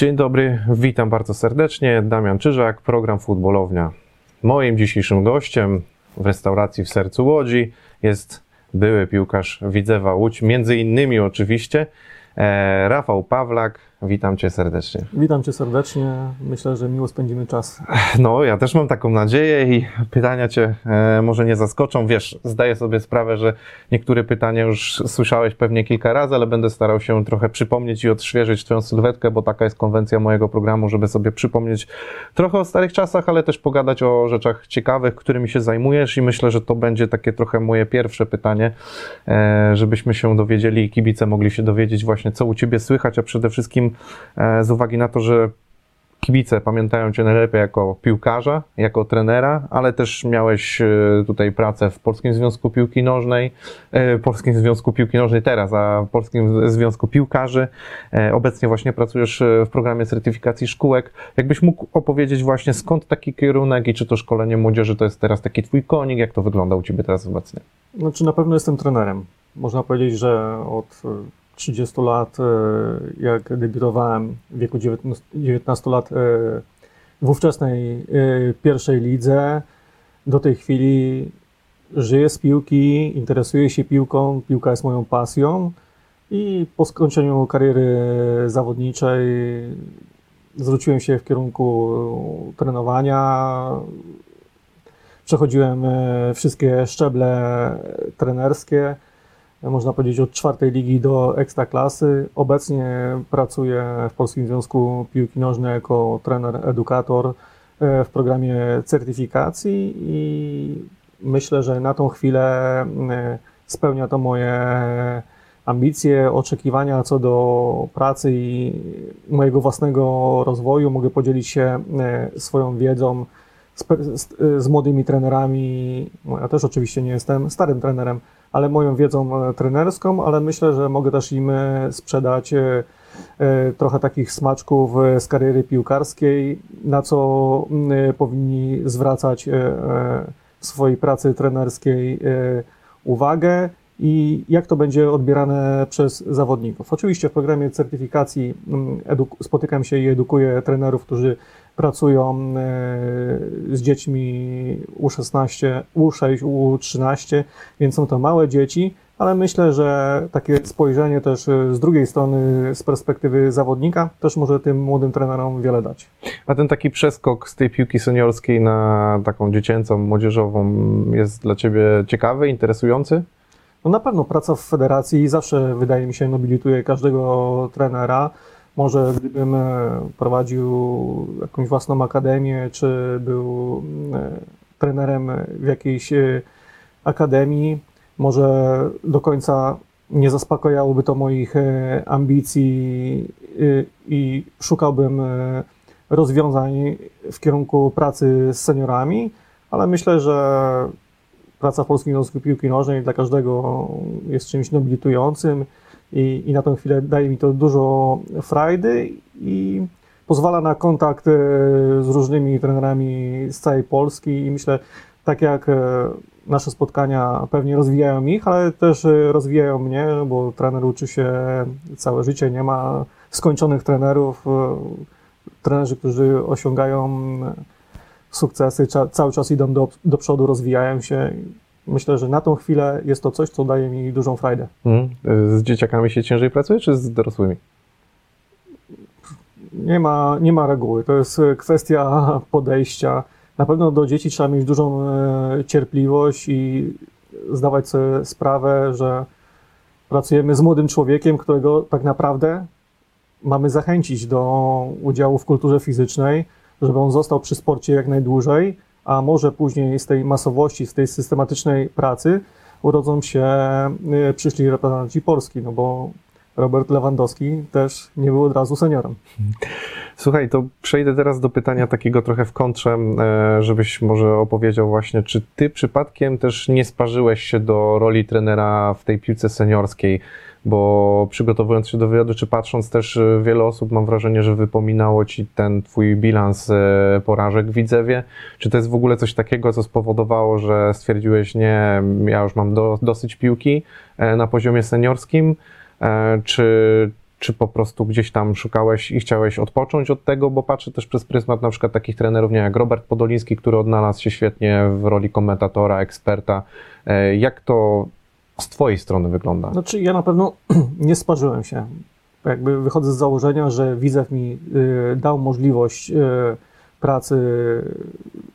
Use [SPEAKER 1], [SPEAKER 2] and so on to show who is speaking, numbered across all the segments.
[SPEAKER 1] Dzień dobry, witam bardzo serdecznie. Damian Czyżak, program Futbolownia. Moim dzisiejszym gościem w restauracji w sercu Łodzi jest były piłkarz Widzewa Łódź, między innymi oczywiście e, Rafał Pawlak, Witam Cię serdecznie.
[SPEAKER 2] Witam Cię serdecznie. Myślę, że miło spędzimy czas.
[SPEAKER 1] No, ja też mam taką nadzieję i pytania Cię e, może nie zaskoczą. Wiesz, zdaję sobie sprawę, że niektóre pytania już słyszałeś pewnie kilka razy, ale będę starał się trochę przypomnieć i odświeżyć Twoją sylwetkę, bo taka jest konwencja mojego programu, żeby sobie przypomnieć trochę o starych czasach, ale też pogadać o rzeczach ciekawych, którymi się zajmujesz i myślę, że to będzie takie trochę moje pierwsze pytanie, e, żebyśmy się dowiedzieli i kibice mogli się dowiedzieć właśnie, co u Ciebie słychać, a przede wszystkim E, z uwagi na to, że kibice pamiętają Cię najlepiej jako piłkarza, jako trenera, ale też miałeś e, tutaj pracę w Polskim Związku Piłki Nożnej, e, Polskim Związku Piłki Nożnej teraz, a w Polskim Związku Piłkarzy. Obecnie właśnie pracujesz w programie certyfikacji szkółek. Jakbyś mógł opowiedzieć właśnie skąd taki kierunek i czy to szkolenie młodzieży to jest teraz taki Twój konik, jak to wygląda u Ciebie teraz obecnie?
[SPEAKER 2] Znaczy na pewno jestem trenerem. Można powiedzieć, że od 30 lat, e, jak debiutowałem w wieku 19 lat e, w ówczesnej e, pierwszej lidze. Do tej chwili żyję z piłki, interesuję się piłką, piłka jest moją pasją i po skończeniu kariery zawodniczej zwróciłem się w kierunku trenowania. Przechodziłem wszystkie szczeble trenerskie można powiedzieć, od czwartej ligi do ekstraklasy. Obecnie pracuję w Polskim Związku Piłki Nożnej jako trener, edukator e, w programie certyfikacji i myślę, że na tą chwilę e, spełnia to moje ambicje, oczekiwania co do pracy i mojego własnego rozwoju. Mogę podzielić się e, swoją wiedzą z, z, z młodymi trenerami. No, ja też oczywiście nie jestem starym trenerem, ale moją wiedzą e, trenerską, ale myślę, że mogę też im e, sprzedać e, trochę takich smaczków z kariery piłkarskiej, na co powinni zwracać w swojej pracy trenerskiej uwagę i jak to będzie odbierane przez zawodników. Oczywiście w programie certyfikacji spotykam się i edukuję trenerów, którzy pracują e, z dziećmi U16, U6, U13, więc są to małe dzieci, ale myślę, że takie spojrzenie też e, z drugiej strony, z perspektywy zawodnika, też może tym młodym trenerom wiele dać.
[SPEAKER 1] A ten taki przeskok z tej piłki seniorskiej na taką dziecięcą, młodzieżową jest dla Ciebie ciekawy, interesujący?
[SPEAKER 2] No na pewno praca w federacji zawsze, wydaje mi się, nobilituje każdego trenera. Może gdybym e, prowadził jakąś własną akademię, czy był e, trenerem w jakiejś e, akademii, może do końca nie zaspokajałoby to moich ambicji i szukałbym rozwiązań w kierunku pracy z seniorami, ale myślę, że praca w Polskim Związku Piłki Nożnej dla każdego jest czymś nobilitującym i, i na tę chwilę daje mi to dużo frajdy i pozwala na kontakt e, z różnymi trenerami z całej Polski i myślę, tak jak e, nasze spotkania pewnie rozwijają ich, ale też e, rozwijają mnie, bo trener uczy się całe życie, nie ma skończonych trenerów. Trenerzy, którzy osiągają sukcesy, cały czas idą do, do przodu, rozwijają się myślę, że na tą chwilę jest to coś, co daje mi dużą frajdę.
[SPEAKER 1] Mhm. Z dzieciakami się ciężej pracuje, czy z dorosłymi?
[SPEAKER 2] Nie ma, nie ma reguły. To jest kwestia podejścia. Na pewno do dzieci trzeba mieć dużą e, cierpliwość i zdawać sobie sprawę, że pracujemy z młodym człowiekiem, którego tak naprawdę mamy zachęcić do udziału w kulturze fizycznej, żeby on został przy sporcie jak najdłużej, a może później z tej masowości, z tej systematycznej pracy urodzą się y, przyszli reprezentanci Polski, no bo Robert Lewandowski też nie był od razu seniorem.
[SPEAKER 1] Słuchaj, to przejdę teraz do pytania takiego trochę w kontrze, e, żebyś może opowiedział właśnie, czy ty przypadkiem też nie sparzyłeś się do roli trenera w tej piłce seniorskiej? Bo przygotowując się do wywiadu, czy patrząc też, e, wiele osób mam wrażenie, że wypominało ci ten twój bilans e, porażek w Widzewie. Czy to jest w ogóle coś takiego, co spowodowało, że stwierdziłeś, nie, ja już mam do, dosyć piłki e, na poziomie seniorskim, czy, czy po prostu gdzieś tam szukałeś i chciałeś odpocząć od tego, bo patrzę też przez pryzmat na przykład takich trenerów, nie jak Robert Podoliński, który odnalazł się świetnie w roli komentatora, eksperta. Jak to z twojej strony wygląda?
[SPEAKER 2] Znaczy, ja na pewno nie sparzyłem się. Jakby wychodzę z założenia, że Widzew mi y, dał możliwość y, pracy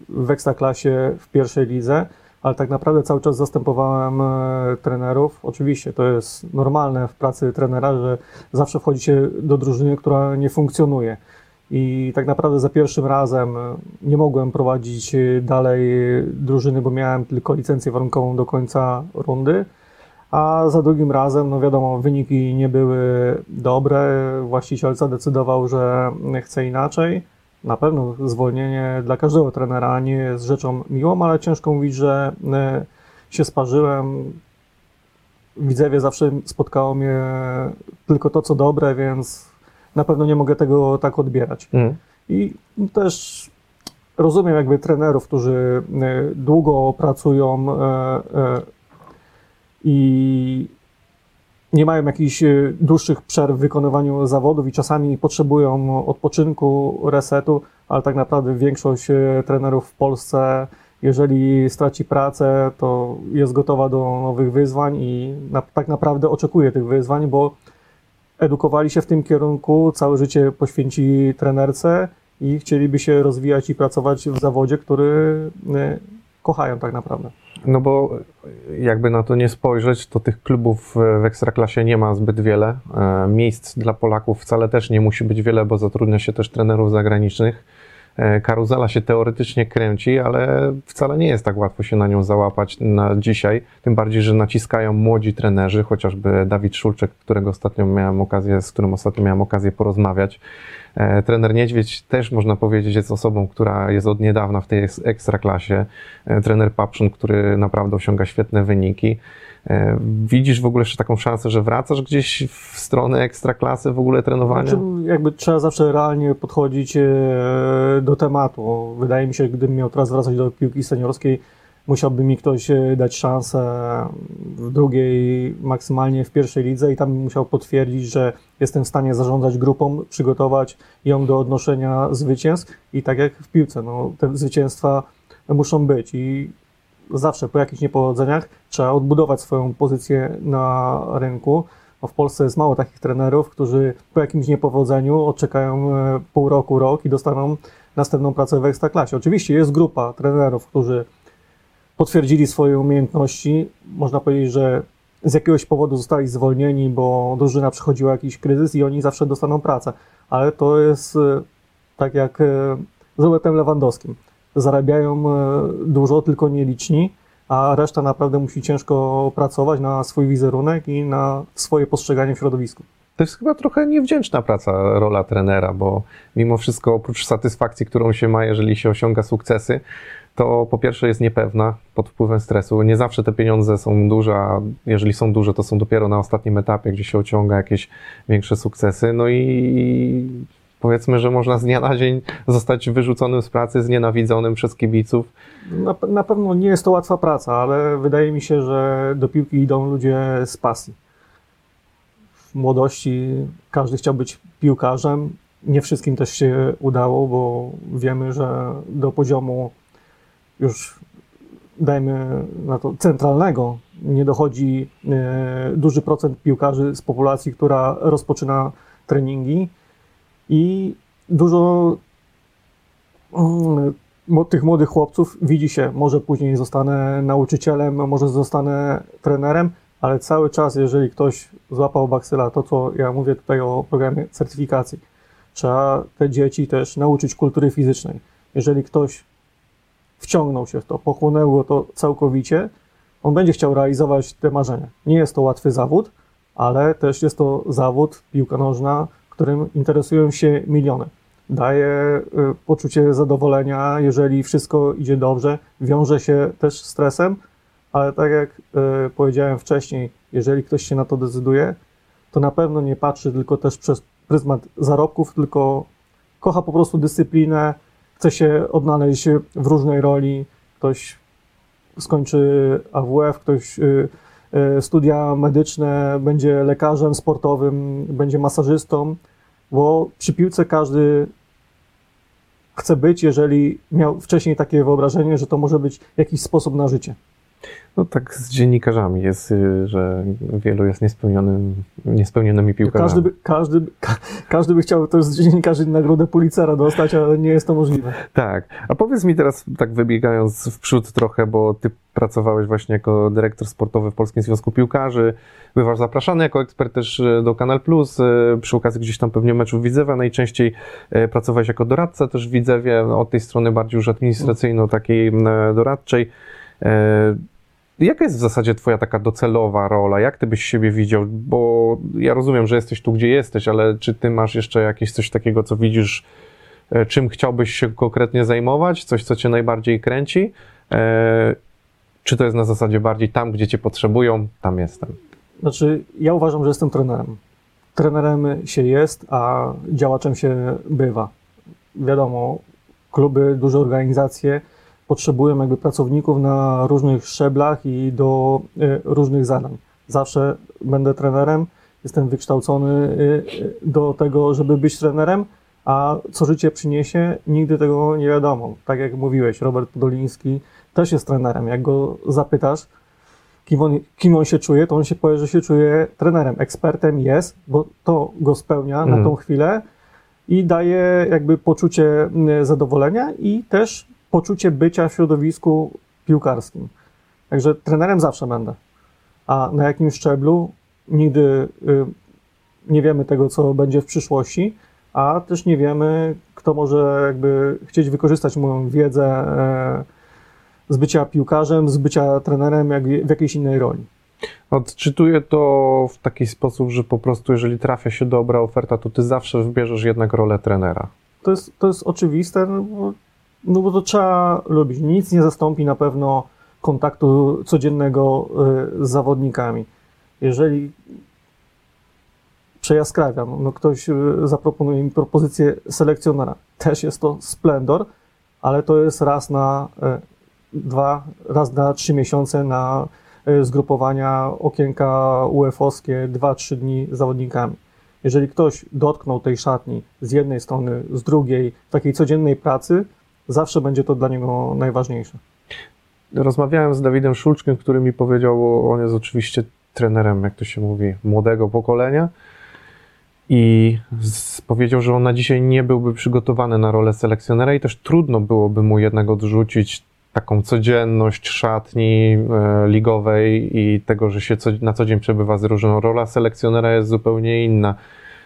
[SPEAKER 2] w ekstraklasie w pierwszej lidze, ale tak naprawdę cały czas zastępowałem e, trenerów. Oczywiście to jest normalne w pracy trenera, że zawsze wchodzi się do drużyny, która nie funkcjonuje. I tak naprawdę za pierwszym razem e, nie mogłem prowadzić e, dalej drużyny, bo miałem tylko licencję warunkową do końca rundy. A za drugim razem, no wiadomo, wyniki nie były dobre. Właściciel zadecydował, że chce inaczej. Na pewno zwolnienie dla każdego trenera nie jest rzeczą miłą, ale ciężko mówić, że e, się sparzyłem. Widzewie zawsze spotkało mnie tylko to, co dobre, więc na pewno nie mogę tego tak odbierać.
[SPEAKER 1] Mm.
[SPEAKER 2] I też rozumiem jakby trenerów, którzy e, długo pracują e, i nie mają jakichś e, dłuższych przerw w wykonywaniu zawodów i czasami potrzebują odpoczynku, resetu, ale tak naprawdę większość e, trenerów w Polsce, jeżeli straci pracę, to jest gotowa do nowych wyzwań i na, tak naprawdę oczekuje tych wyzwań, bo edukowali się w tym kierunku, całe życie poświęci trenerce i chcieliby się rozwijać i pracować w zawodzie, który e, kochają tak naprawdę.
[SPEAKER 1] No bo jakby na to nie spojrzeć, to tych klubów w Ekstraklasie nie ma zbyt wiele. E, Miejsc dla Polaków wcale też nie musi być wiele, bo zatrudnia się też trenerów zagranicznych. E, Karuzela się teoretycznie kręci, ale wcale nie jest tak łatwo się na nią załapać na dzisiaj. Tym bardziej, że naciskają młodzi trenerzy, chociażby Dawid Szulczek, którego ostatnio miałem okazję, z którym ostatnio miałem okazję porozmawiać. E, Trener Niedźwiedź też można powiedzieć jest osobą, która jest od niedawna w tej eks- ekstraklasie. E, Trener Papszun, który naprawdę osiąga świetne wyniki. E, Widzisz w ogóle jeszcze taką szansę, że wracasz gdzieś w stronę ekstraklasy w ogóle trenowania?
[SPEAKER 2] Znaczy, jakby trzeba zawsze realnie podchodzić e, do tematu. Wydaje mi się, gdybym miał teraz wracać do piłki seniorskiej, musiałby mi ktoś e, dać szansę w drugiej, maksymalnie w pierwszej lidze i tam musiał potwierdzić, że jestem w stanie zarządzać grupą, przygotować ją do odnoszenia zwycięstw i tak jak w piłce, no, te zwycięstwa muszą być i zawsze po jakichś niepowodzeniach trzeba odbudować swoją pozycję na rynku. W Polsce jest mało takich trenerów, którzy po jakimś niepowodzeniu odczekają e, pół roku, rok i dostaną następną pracę w Ekstraklasie. Oczywiście jest grupa trenerów, którzy potwierdzili swoje umiejętności. Można powiedzieć, że z jakiegoś powodu zostali zwolnieni, bo drużyna przechodziła jakiś kryzys i oni zawsze dostaną pracę. Ale to jest e, tak jak e, z Robertem Lewandowskim. Zarabiają e, dużo, tylko nieliczni, a reszta naprawdę musi ciężko pracować na swój wizerunek i na swoje postrzeganie w środowisku.
[SPEAKER 1] To jest chyba trochę niewdzięczna praca, rola trenera, bo mimo wszystko oprócz satysfakcji, którą się ma, jeżeli się osiąga sukcesy, to po pierwsze jest niepewna pod wpływem stresu. Nie zawsze te pieniądze są duże, a jeżeli są duże, to są dopiero na ostatnim etapie, gdzie się osiąga jakieś większe sukcesy. No i powiedzmy, że można z dnia na dzień zostać wyrzuconym z pracy, znienawidzonym przez kibiców.
[SPEAKER 2] Na, na pewno nie jest to łatwa praca, ale wydaje mi się, że do piłki idą ludzie z pasji. W młodości każdy chciał być piłkarzem. Nie wszystkim też się udało, bo wiemy, że do poziomu już dajmy na to centralnego nie dochodzi e, duży procent piłkarzy z populacji, która rozpoczyna treningi i dużo mm, tych młodych chłopców widzi się, może później zostanę nauczycielem, może zostanę trenerem, ale cały czas, jeżeli ktoś złapał baksyla, to co ja mówię tutaj o programie certyfikacji, trzeba te dzieci też nauczyć kultury fizycznej. Jeżeli ktoś wciągnął się w to, pochłonęło to całkowicie, on będzie chciał realizować te marzenia. Nie jest to łatwy zawód, ale też jest to zawód, piłka nożna, którym interesują się miliony. Daje y, poczucie zadowolenia, jeżeli wszystko idzie dobrze, wiąże się też z stresem, ale tak jak y, powiedziałem wcześniej, jeżeli ktoś się na to decyduje, to na pewno nie patrzy tylko też przez pryzmat zarobków, tylko kocha po prostu dyscyplinę, chce się odnaleźć w różnej roli. Ktoś skończy AWF, ktoś y, studia medyczne, będzie lekarzem sportowym, będzie masażystą, bo przy piłce każdy chce być, jeżeli miał wcześniej takie wyobrażenie, że to może być jakiś sposób na życie.
[SPEAKER 1] No tak z dziennikarzami jest, y, że wielu jest niespełnionym, niespełnionymi piłkarzami.
[SPEAKER 2] Każdy by, każdy, ka, każdy by chciał też z dziennikarzy nagrodę Pulitzera dostać, ale nie jest to możliwe.
[SPEAKER 1] Tak. A powiedz mi teraz, tak wybiegając w przód trochę, bo ty pracowałeś właśnie jako dyrektor sportowy w Polskim Związku Piłkarzy, bywasz zapraszany jako ekspert też e, do Kanal Plus, e, przy okazji gdzieś tam pewnie meczów Widzewa, najczęściej pracowałeś jako doradca też w Widzewie, no, od tej strony bardziej już administracyjno-takiej doradczej. Jaka jest w zasadzie twoja taka docelowa rola? Jak ty byś siebie widział? Bo ja rozumiem, że jesteś tu, gdzie jesteś, ale czy ty masz jeszcze jakieś coś takiego, co widzisz, e, czym chciałbyś się konkretnie zajmować? Coś, co cię najbardziej kręci? E, Czy to jest na zasadzie bardziej tam, gdzie cię potrzebują, tam jestem?
[SPEAKER 2] Znaczy, ja uważam, że jestem trenerem. Trenerem się jest, a działaczem się bywa. Wiadomo, kluby, duże organizacje potrzebują jakby pracowników na różnych szczeblach i do y, różnych zadań. Zawsze będę trenerem, jestem wykształcony y, do tego, żeby być trenerem, a co życie przyniesie, nigdy tego nie wiadomo. Tak jak mówiłeś, Robert Podoliński też jest trenerem. Jak go zapytasz, kim on, kim on się czuje, to on się powie, że się czuje trenerem. Ekspertem jest, bo to go spełnia na
[SPEAKER 1] Mhm.
[SPEAKER 2] tą chwilę i daje jakby poczucie zadowolenia i też poczucie bycia w środowisku piłkarskim. Także trenerem zawsze będę. A na jakim szczeblu nigdy y, nie wiemy tego, co będzie w przyszłości, a też nie wiemy, kto może jakby chcieć wykorzystać moją wiedzę e, z bycia piłkarzem, z bycia trenerem jak, w jakiejś innej roli.
[SPEAKER 1] Odczytuję to w taki sposób, że po prostu jeżeli trafia się dobra oferta, to ty zawsze wybierzesz jednak rolę trenera.
[SPEAKER 2] To jest, to jest oczywiste, no bo, no bo to trzeba lubić. Nic nie zastąpi na pewno kontaktu codziennego y, z zawodnikami. Jeżeli przejaskrawiam, no ktoś y, zaproponuje mi propozycję selekcjonera, też jest to splendor, ale to jest raz na y, dwa, raz na trzy miesiące na zgrupowania okienka UEFA-owskie, dwa, trzy dni z zawodnikami. Jeżeli ktoś dotknął tej szatni z jednej strony, z drugiej, takiej codziennej pracy, zawsze będzie to dla niego najważniejsze.
[SPEAKER 1] Rozmawiałem z Dawidem Szulczkiem, który mi powiedział, bo on jest oczywiście trenerem, jak to się mówi, młodego pokolenia. I powiedział, że on na dzisiaj nie byłby przygotowany na rolę selekcjonera i też trudno byłoby mu jednak odrzucić taką codzienność szatni e, ligowej i tego, że się na co dzień przebywa z różną. Rola selekcjonera jest zupełnie inna.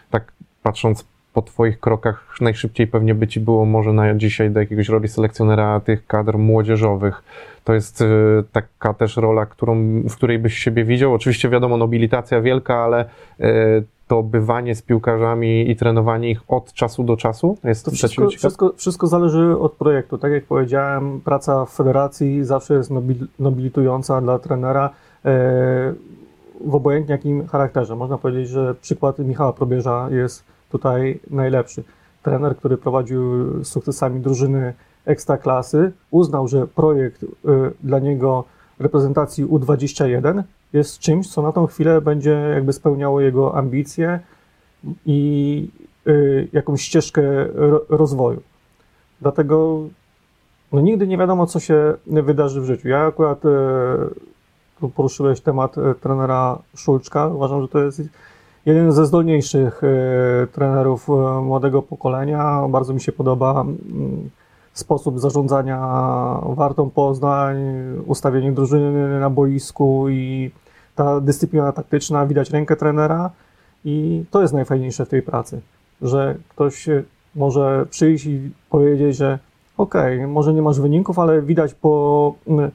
[SPEAKER 1] Tak patrząc po Twoich krokach, najszybciej pewnie by Ci było może na dzisiaj do jakiegoś roli selekcjonera tych kadr młodzieżowych. To jest e, taka też rola, którą, w której byś siebie widział. Oczywiście wiadomo, nobilitacja wielka, ale e, to bywanie z piłkarzami i trenowanie ich od czasu do czasu jest
[SPEAKER 2] To wszystko, wszystko, wszystko zależy od projektu. Tak jak powiedziałem, praca w federacji zawsze jest nobil, nobilitująca dla trenera e, w obojętnie jakim charakterze. Można powiedzieć, że przykład Michała Probierza jest tutaj najlepszy. Trener, który prowadził sukcesami drużyny ekstraklasy, uznał, że projekt e, dla niego reprezentacji U21 jest czymś, co na tą chwilę będzie jakby spełniało jego ambicje i y, jakąś ścieżkę ro, rozwoju. Dlatego no, nigdy nie wiadomo, co się wydarzy w życiu. Ja akurat e, tu poruszyłeś temat trenera Szulczka. Uważam, że to jest jeden ze zdolniejszych e, trenerów e, młodego pokolenia. Bardzo mi się podoba mm, sposób zarządzania Wartą Poznań, ustawienie drużyny na boisku i ta dyscyplina taktyczna, widać rękę trenera i to jest najfajniejsze w tej pracy, że ktoś może przyjść i powiedzieć, że okej, może nie masz wyników, ale widać po mm,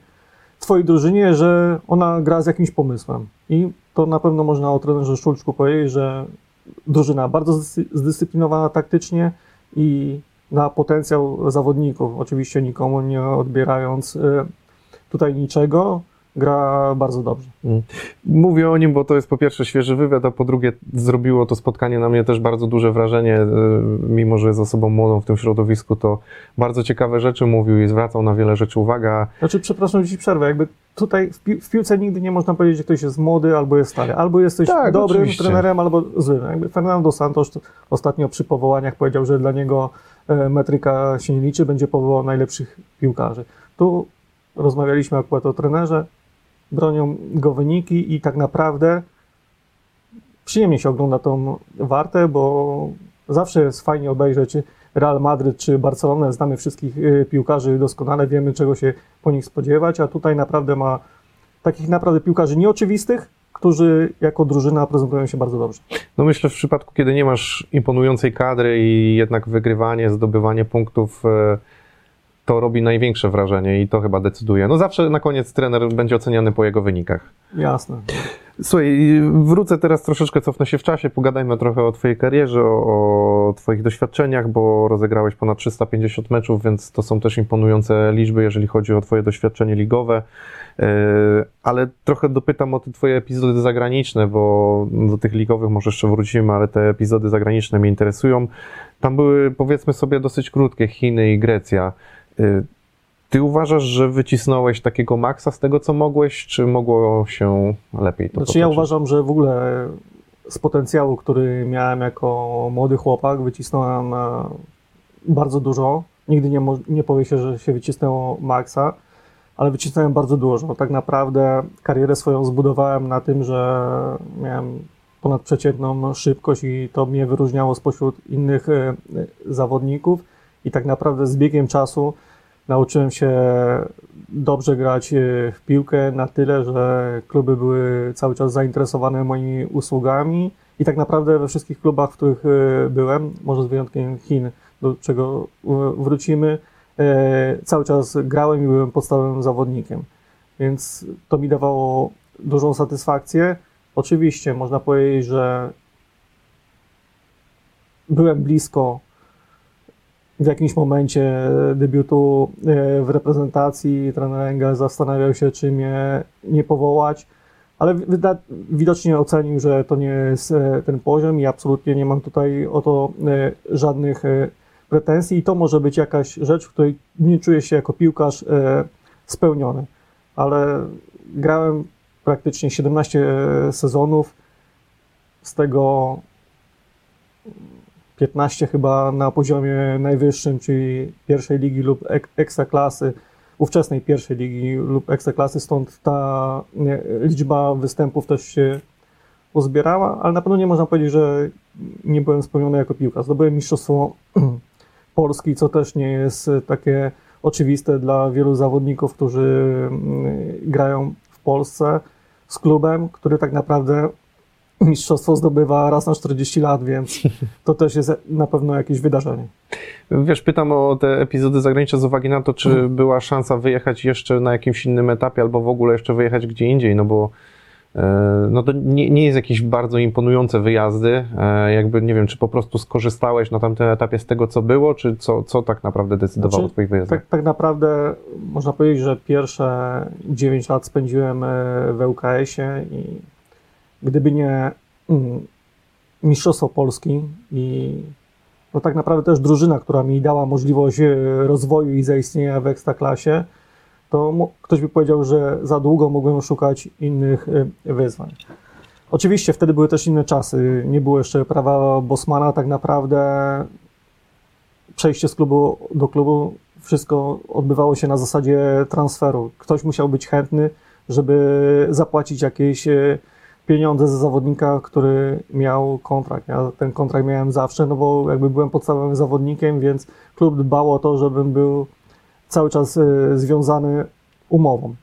[SPEAKER 2] twojej drużynie, że ona gra z jakimś pomysłem i to na pewno można o trenerze Szulczku powiedzieć, że drużyna bardzo zdyscy- zdyscyplinowana taktycznie i na potencjał zawodników, oczywiście nikomu nie odbierając y, tutaj niczego, gra bardzo dobrze.
[SPEAKER 1] Mówię o nim, bo to jest po pierwsze świeży wywiad, a po drugie zrobiło to spotkanie na mnie też bardzo duże wrażenie, e, mimo że jest osobą młodą w tym środowisku, to bardzo ciekawe rzeczy mówił i zwracał na wiele rzeczy uwagę.
[SPEAKER 2] Znaczy, przepraszam, ci przerwę, jakby tutaj w, pi w piłce nigdy nie można powiedzieć, że ktoś jest młody albo jest stary. Albo jesteś
[SPEAKER 1] Tak,
[SPEAKER 2] dobrym
[SPEAKER 1] oczywiście.
[SPEAKER 2] trenerem, albo złym. Jakby Fernando Santos ostatnio przy powołaniach powiedział, że dla niego e, metryka się nie liczy, będzie powołał najlepszych piłkarzy. Tu rozmawialiśmy akurat o trenerze, bronią go wyniki i tak naprawdę przyjemnie się ogląda tą wartę, bo zawsze jest fajnie obejrzeć Real Madryt czy Barcelonę. Znamy wszystkich y, piłkarzy doskonale, wiemy czego się po nich spodziewać, a tutaj naprawdę ma takich naprawdę piłkarzy nieoczywistych, którzy jako drużyna prezentują się bardzo dobrze.
[SPEAKER 1] No myślę, w przypadku, kiedy nie masz imponującej kadry i jednak wygrywanie, zdobywanie punktów, e, to robi największe wrażenie i to chyba decyduje. No zawsze na koniec trener będzie oceniany po jego wynikach.
[SPEAKER 2] Jasne.
[SPEAKER 1] Słuchaj, wrócę teraz troszeczkę, cofnę się w czasie, pogadajmy trochę o Twojej karierze, o, o Twoich doświadczeniach, bo rozegrałeś ponad 350 meczów, więc to są też imponujące liczby, jeżeli chodzi o Twoje doświadczenie ligowe. Yy, Ale trochę dopytam o te Twoje epizody zagraniczne, bo do tych ligowych może jeszcze wrócimy, ale te epizody zagraniczne mnie interesują. Tam były, powiedzmy sobie, dosyć krótkie Chiny i Grecja. Yy, Ty uważasz, że wycisnąłeś takiego maksa z tego, co mogłeś, czy mogło się lepiej to
[SPEAKER 2] Znaczy ja uważam, że w ogóle z potencjału, który miałem jako młody chłopak, wycisnąłem e, bardzo dużo. Nigdy nie, nie powie się, że się wycisnęło maksa, ale wycisnąłem bardzo dużo. Tak naprawdę karierę swoją zbudowałem na tym, że miałem ponadprzeciętną szybkość i to mnie wyróżniało spośród innych e, e, zawodników i tak naprawdę z biegiem czasu nauczyłem się dobrze grać e, w piłkę na tyle, że kluby były cały czas zainteresowane moimi usługami i tak naprawdę we wszystkich klubach, w których e, byłem, może z wyjątkiem Chin, do czego e, wrócimy, cały czas grałem i byłem podstawowym zawodnikiem. Więc to mi dawało dużą satysfakcję. Oczywiście można powiedzieć, że byłem blisko w jakimś momencie debiutu e, w reprezentacji. Trener Engel zastanawiał się, czy mnie nie powołać, ale widocznie ocenił, że to nie jest e, ten poziom i absolutnie nie mam tutaj o to e, żadnych pretensji. I to może być jakaś rzecz, w której nie czuję się jako piłkarz spełniony. Ale grałem praktycznie 17 sezonów, z tego 15 chyba na poziomie najwyższym, czyli pierwszej ligi lub ek- ekstraklasy, ówczesnej pierwszej ligi lub ekstraklasy, stąd ta liczba występów też się uzbierała, ale na pewno nie można powiedzieć, że nie byłem spełniony jako piłkarz. Zdobyłem mistrzostwo Polski, co też nie jest takie oczywiste dla wielu zawodników, którzy mm, grają w Polsce z klubem, który tak naprawdę mistrzostwo zdobywa raz na 40 lat, więc to też jest na pewno jakieś wydarzenie.
[SPEAKER 1] Wiesz, pytam o te epizody zagraniczne z uwagi na to, czy
[SPEAKER 2] Mhm.
[SPEAKER 1] była szansa wyjechać jeszcze na jakimś innym etapie, albo w ogóle jeszcze wyjechać gdzie indziej, no bo e, no to nie, nie jest jakieś bardzo imponujące wyjazdy. E, Jakby nie wiem, czy po prostu skorzystałeś na tamtym etapie z tego, co było, czy co, co tak naprawdę decydowało
[SPEAKER 2] Znaczy,
[SPEAKER 1] o Twoich wyjazdach?
[SPEAKER 2] Tak, tak naprawdę można powiedzieć, że pierwsze 9 lat spędziłem e, w ŁKS-ie i gdyby nie mm, Mistrzostwo Polski i no tak naprawdę też drużyna, która mi dała możliwość e, rozwoju i zaistnienia w Ekstraklasie, to ktoś by powiedział, że za długo mogłem szukać innych e, wyzwań. Oczywiście wtedy były też inne czasy, nie było jeszcze prawa Bosmana, tak naprawdę przejście z klubu do klubu, wszystko odbywało się na zasadzie transferu. Ktoś musiał być chętny, żeby zapłacić jakieś e, pieniądze za zawodnika, który miał kontrakt. Ja ten kontrakt miałem zawsze, no bo jakby byłem podstawowym zawodnikiem, więc klub dbał o to, żebym był cały czas e, związany umową.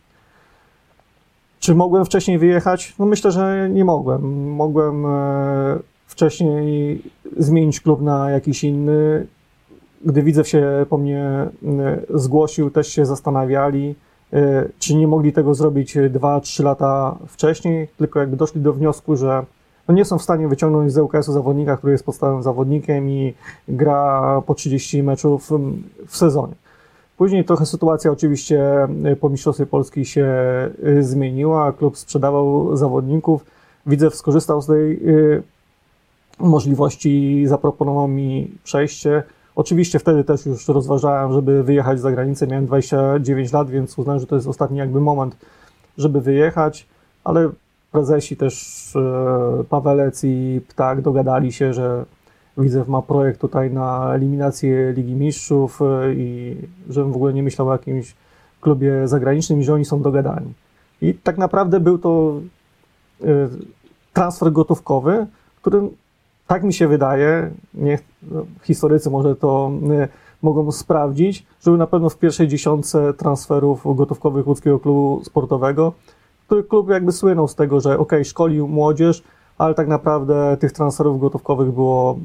[SPEAKER 2] Czy mogłem wcześniej wyjechać? No myślę, że nie mogłem. Mogłem e, wcześniej zmienić klub na jakiś inny. Gdy Widzew się po mnie e, zgłosił, też się zastanawiali, czy nie mogli tego zrobić 2-3 lata wcześniej, tylko jakby doszli do wniosku, że no nie są w stanie wyciągnąć z ŁKS-u zawodnika, który jest podstawowym zawodnikiem i gra po 30 meczów mm, w sezonie. Później trochę sytuacja oczywiście y, po Mistrzostwie Polski się zmieniła, klub sprzedawał zawodników. Widzew skorzystał z tej możliwości, zaproponował mi przejście. Oczywiście wtedy też już rozważałem, żeby wyjechać za granicę. Miałem 29 lat, więc uznałem, że to jest ostatni jakby moment, żeby wyjechać, ale prezesi też e, Pawelec i Ptak dogadali się, że Widzew ma projekt tutaj na eliminację Ligi Mistrzów e, i żebym w ogóle nie myślał o jakimś klubie zagranicznym i że oni są dogadani. I tak naprawdę był to e, transfer gotówkowy, który tak mi się wydaje, niech no, historycy może to y, mogą sprawdzić, że był na pewno w pierwszej dziesiątce transferów gotówkowych łódzkiego klubu sportowego, który klub jakby słynął z tego, że ok, szkolił młodzież, ale tak naprawdę tych transferów gotówkowych było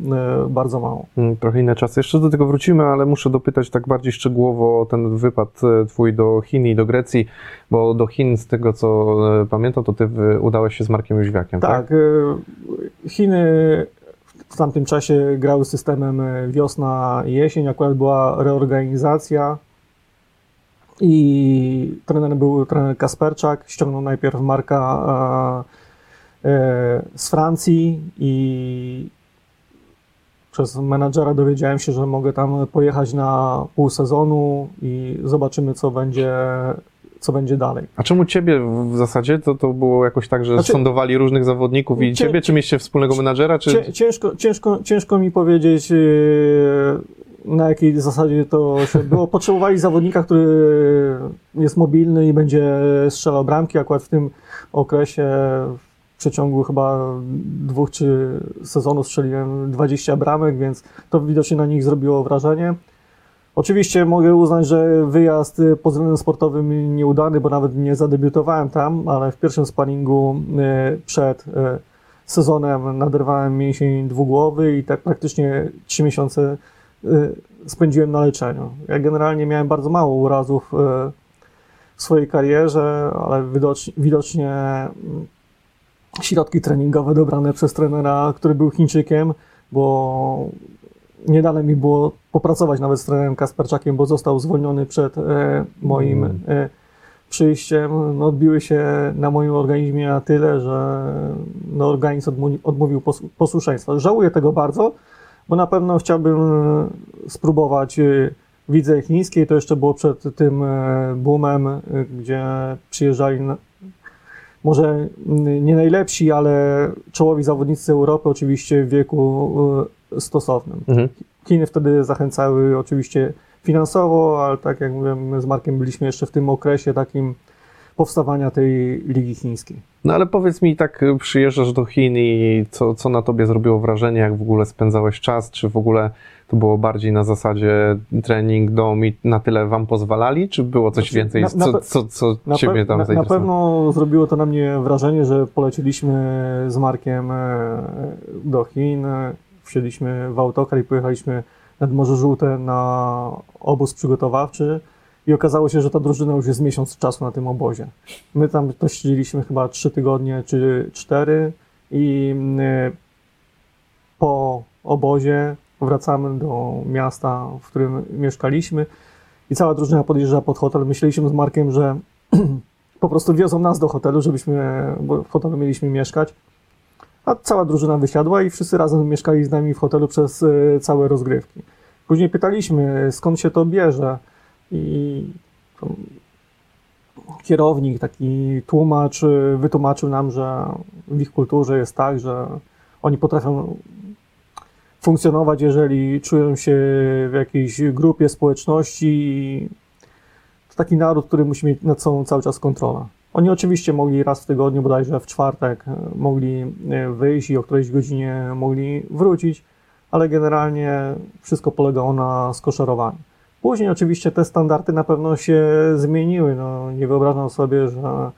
[SPEAKER 2] y, bardzo mało.
[SPEAKER 1] Mm, Trochę inne czasy. Jeszcze do tego wrócimy, ale muszę dopytać tak bardziej szczegółowo o ten wypad e, twój do Chin i do Grecji, bo do Chin, z tego co pamiętam, to ty udałeś się z Markiem Jóźwiakiem, tak?
[SPEAKER 2] Tak, y, Chiny w tamtym czasie grały systemem y, wiosna i jesień, akurat była reorganizacja. I trener był trener Kasperczak, ściągnął najpierw Marka e, e, z Francji i przez menadżera dowiedziałem się, że mogę tam pojechać na pół sezonu i zobaczymy, co będzie, co będzie dalej.
[SPEAKER 1] A czemu ciebie w zasadzie? To, to było jakoś tak, że
[SPEAKER 2] Znaczy-
[SPEAKER 1] sądowali różnych zawodników i
[SPEAKER 2] Cie-
[SPEAKER 1] ciebie, czy mieliście wspólnego menadżera, czy...
[SPEAKER 2] Cię, ciężko, ciężko, ciężko mi powiedzieć, yy, na jakiej zasadzie to się było. Potrzebowali zawodnika, który jest mobilny i będzie strzelał bramki. Akurat w tym okresie w przeciągu chyba dwóch czy sezonów strzeliłem 20 bramek, więc to widocznie na nich zrobiło wrażenie. Oczywiście mogę uznać, że wyjazd y, pod względem sportowym nieudany, bo nawet nie zadebiutowałem tam, ale w pierwszym sparingu y, przed y, sezonem naderwałem mięsień dwugłowy i tak praktycznie trzy miesiące spędziłem na leczeniu. Ja generalnie miałem bardzo mało urazów w swojej karierze, ale widocznie, widocznie mm, środki treningowe dobrane przez trenera, który był Chińczykiem, bo nie dane mi było popracować nawet z trenerem Kasperczakiem, bo został zwolniony przed e, moim
[SPEAKER 1] Mm.
[SPEAKER 2] e, przyjściem. No, odbiły się na moim organizmie na tyle, że no, organizm odmówił pos- posłuszeństwa. Żałuję tego bardzo, bo na pewno chciałbym e, spróbować e, widzy chińskiej. To jeszcze było przed tym e, boomem, gdzie przyjeżdżali na, może nie najlepsi, ale czołowi zawodnicy Europy, oczywiście w wieku e, stosownym.
[SPEAKER 1] Mhm.
[SPEAKER 2] Chiny wtedy zachęcały oczywiście finansowo, ale tak jak mówiłem, my z Markiem byliśmy jeszcze w tym okresie takim powstawania tej Ligi Chińskiej.
[SPEAKER 1] No ale powiedz mi, tak y, przyjeżdżasz do Chin i co, co na tobie zrobiło wrażenie, jak w ogóle spędzałeś czas, czy w ogóle to było bardziej na zasadzie trening, dom i na tyle wam pozwalali, czy było coś
[SPEAKER 2] Znaczy,
[SPEAKER 1] więcej,
[SPEAKER 2] na- na
[SPEAKER 1] co, co, co
[SPEAKER 2] Na,
[SPEAKER 1] ciebie tam
[SPEAKER 2] na, na
[SPEAKER 1] zainteresowało?
[SPEAKER 2] pewno zrobiło to na mnie wrażenie, że polecieliśmy z Markiem e, do Chin, e, wsiedliśmy w autokar i pojechaliśmy nad Morze Żółte na obóz przygotowawczy i okazało się, że ta drużyna już jest miesiąc czasu na tym obozie. My tam to siedzieliśmy chyba trzy tygodnie czy cztery i mm, po obozie wracamy do miasta, w którym mieszkaliśmy i cała drużyna podjeżdża pod hotel. Myśleliśmy z Markiem, że po prostu wiozą nas do hotelu, żebyśmy, bo w hotelu mieliśmy mieszkać. A cała drużyna wysiadła i wszyscy razem mieszkali z nami w hotelu przez e, całe rozgrywki. Później pytaliśmy, skąd się to bierze i kierownik, taki tłumacz e, wytłumaczył nam, że w ich kulturze jest tak, że oni potrafią funkcjonować, jeżeli czują się w jakiejś grupie, społeczności to taki naród, który musi mieć nad sobą cały czas kontrolę. Oni oczywiście mogli raz w tygodniu, bodajże w czwartek, e, mogli e, wyjść i o którejś godzinie mogli wrócić, ale generalnie wszystko polegało na skoszarowaniu. Później oczywiście te standardy na pewno się zmieniły. No, nie wyobrażam sobie, że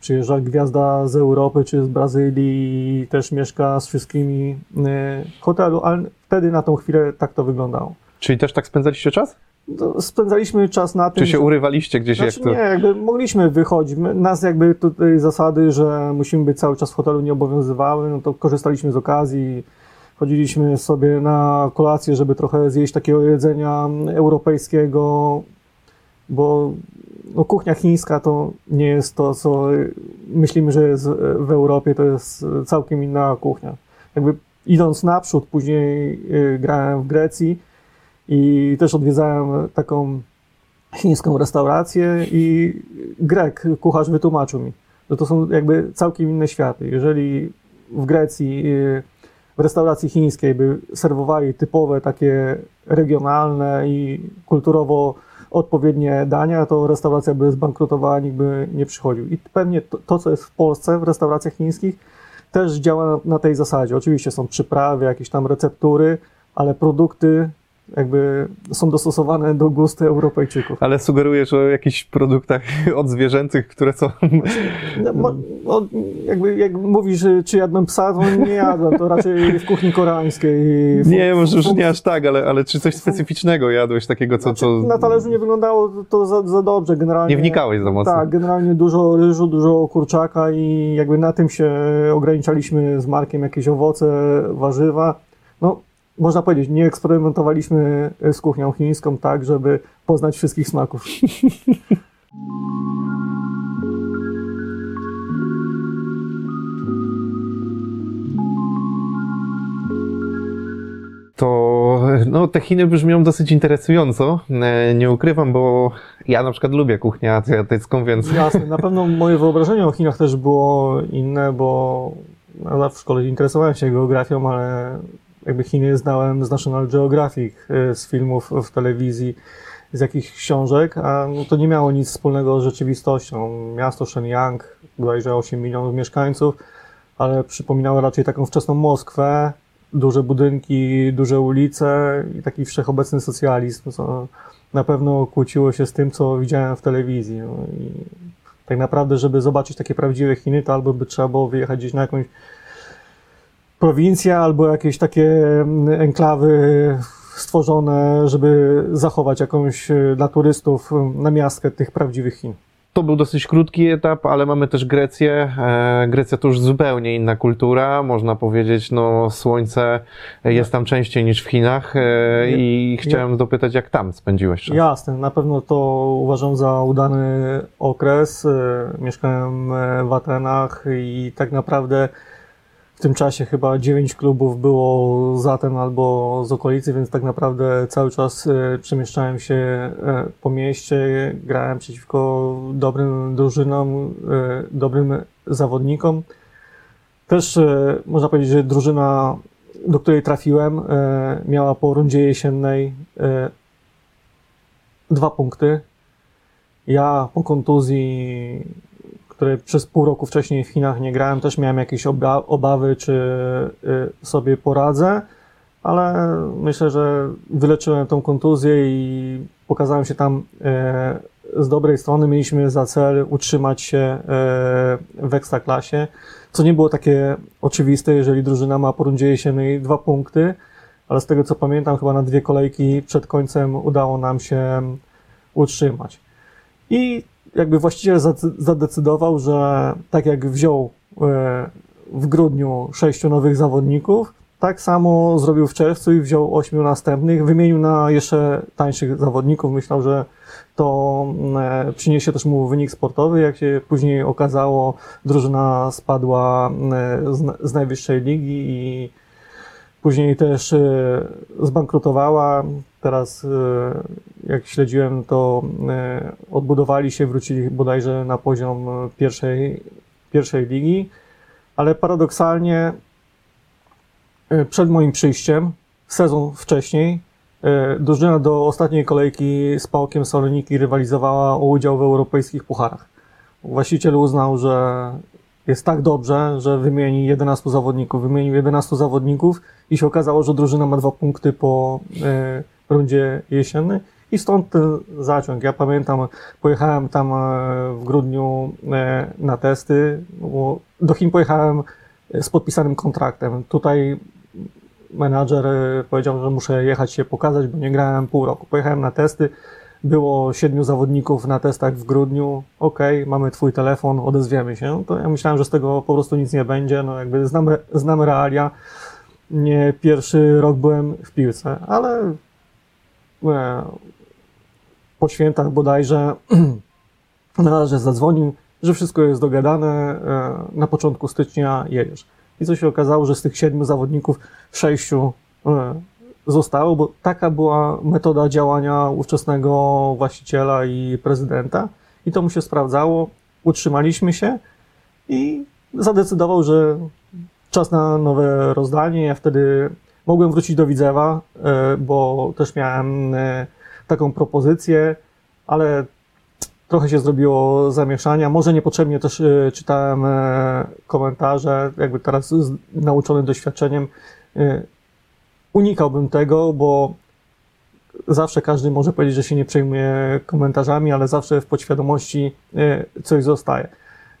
[SPEAKER 2] przyjeżdża gwiazda z Europy czy z Brazylii i też mieszka z wszystkimi w hotelu, ale wtedy na tą chwilę tak to wyglądało.
[SPEAKER 1] Czyli też tak spędzaliście czas?
[SPEAKER 2] No, Spędzaliśmy czas na tym,
[SPEAKER 1] Czy się
[SPEAKER 2] że-
[SPEAKER 1] urywaliście gdzieś
[SPEAKER 2] znaczy
[SPEAKER 1] jak to?
[SPEAKER 2] nie, jakby mogliśmy wychodzić. Nas jakby tutaj zasady, że musimy być cały czas w hotelu nie obowiązywały, no to korzystaliśmy z okazji. Chodziliśmy sobie na kolację, żeby trochę zjeść takiego jedzenia europejskiego. bo no, kuchnia chińska to nie jest to, co myślimy, że jest w Europie, to jest całkiem inna kuchnia. Jakby idąc naprzód, później y, grałem w Grecji i też odwiedzałem taką chińską restaurację i Grek, kucharz wytłumaczył mi, że to są jakby całkiem inne światy. Jeżeli w Grecji y, w restauracji chińskiej by serwowali typowe takie regionalne i kulturowo odpowiednie dania, to restauracja by zbankrutowała, nikt by nie przychodził. I pewnie to, to co jest w Polsce w restauracjach chińskich, też działa na, na tej zasadzie. Oczywiście są przyprawy, jakieś tam receptury, ale produkty jakby są dostosowane do gustu Europejczyków.
[SPEAKER 1] Ale sugerujesz o jakichś produktach odzwierzęcych, które są...
[SPEAKER 2] No, no, jakby jak mówisz, czy jadłem psa, to nie jadłem, to raczej w kuchni koreańskiej.
[SPEAKER 1] Nie, może już nie aż tak, ale, ale czy coś specyficznego jadłeś, takiego co...
[SPEAKER 2] Znaczy,
[SPEAKER 1] co...
[SPEAKER 2] Na talerzu nie wyglądało to za, za dobrze, generalnie.
[SPEAKER 1] Nie wnikałeś za mocno.
[SPEAKER 2] Tak, generalnie dużo ryżu, dużo kurczaka i jakby na tym się ograniczaliśmy z Markiem, jakieś owoce, warzywa. No, można powiedzieć, nie eksperymentowaliśmy z kuchnią chińską tak, żeby poznać wszystkich smaków.
[SPEAKER 1] To no, te Chiny brzmią dosyć interesująco. E, Nie ukrywam, bo ja na przykład lubię kuchnię azjatycką, więc
[SPEAKER 2] Jasne, na pewno moje wyobrażenie o Chinach też było inne, bo no, w szkole interesowałem się geografią, ale jakby Chiny znałem z National Geographic, y, z filmów w telewizji, z jakichś książek, a no to nie miało nic wspólnego z rzeczywistością. Miasto Shenyang, bodajże 8 milionów mieszkańców, ale przypominało raczej taką wczesną Moskwę, duże budynki, duże ulice i taki wszechobecny socjalizm, co na pewno kłóciło się z tym, co widziałem w telewizji. No tak naprawdę, żeby zobaczyć takie prawdziwe Chiny, to albo by trzeba było wyjechać gdzieś na jakąś prowincję, albo jakieś takie mm, enklawy stworzone, żeby zachować jakąś y, dla turystów namiastkę tych prawdziwych Chin.
[SPEAKER 1] to był dosyć krótki etap, ale mamy też Grecję. E, Grecja to już zupełnie inna kultura, można powiedzieć, no słońce jest tam częściej niż w Chinach e, i chciałem dopytać, jak tam spędziłeś czas?
[SPEAKER 2] Jasne, na pewno to uważam za udany okres. Mieszkałem e, w Atenach i tak naprawdę w tym czasie chyba dziewięć klubów było z Aten albo z okolicy, więc tak naprawdę cały czas e, przemieszczałem się e, po mieście, grałem przeciwko dobrym drużynom, e, dobrym zawodnikom. Też można powiedzieć, że drużyna, do której trafiłem, miała po rundzie jesiennej dwa punkty. Ja po kontuzji, której przez pół roku wcześniej w Chinach nie grałem, też miałem jakieś oba- obawy, czy y, sobie poradzę, ale myślę, że wyleczyłem tą kontuzję i pokazałem się tam e, z dobrej strony. Mieliśmy za cel utrzymać się e, w ekstraklasie, co nie było takie oczywiste, jeżeli drużyna ma po rundzie jesiennej dwa punkty, ale z tego co pamiętam, chyba na dwie kolejki przed końcem udało nam się utrzymać. I jakby właściciel zadecydował, że tak jak wziął e, w grudniu sześciu nowych zawodników, tak samo zrobił w czerwcu i wziął ośmiu następnych, wymienił na jeszcze tańszych zawodników. Myślał, że to e, przyniesie też mu wynik sportowy. Jak się później okazało, drużyna spadła e, z, najwyższej ligi i później też zbankrutowała. Teraz, e, jak śledziłem, to e, odbudowali się, wrócili bodajże na poziom e, pierwszej, pierwszej ligi, ale paradoksalnie przed moim przyjściem, sezon wcześniej, drużyna do ostatniej kolejki z Pałkiem Saloniki rywalizowała o udział w europejskich pucharach. Właściciel uznał, że jest tak dobrze, że wymieni 11 zawodników. Wymienił 11 zawodników i się okazało, że drużyna ma dwa punkty po e, rundzie jesiennej i stąd ten zaciąg. Ja pamiętam, pojechałem tam e, w grudniu e, na testy, bo do Chin pojechałem z podpisanym kontraktem. Tutaj menadżer e, powiedział, że muszę jechać się pokazać, bo nie grałem pół roku. Pojechałem na testy, było siedmiu zawodników na testach w grudniu. Okej, mamy twój telefon, odezwiemy się. To ja myślałem, że z tego po prostu nic nie będzie. No jakby znam, znam realia. Nie pierwszy rok byłem w piłce, ale e, po świętach bodajże menadżer zadzwonił, że wszystko jest dogadane, e, na początku stycznia jedziesz. I co się okazało, że z tych siedmiu zawodników sześciu e, zostało, bo taka była metoda działania ówczesnego właściciela i prezydenta i to mu się sprawdzało. Utrzymaliśmy się i zadecydował, że czas na nowe rozdanie. Ja wtedy mogłem wrócić do Widzewa, e, bo też miałem e, taką propozycję, ale trochę się zrobiło zamieszania. Może niepotrzebnie też e, czytałem komentarze, jakby teraz nauczony doświadczeniem unikałbym tego, bo zawsze każdy może powiedzieć, że się nie przejmuje komentarzami, ale zawsze w podświadomości coś zostaje.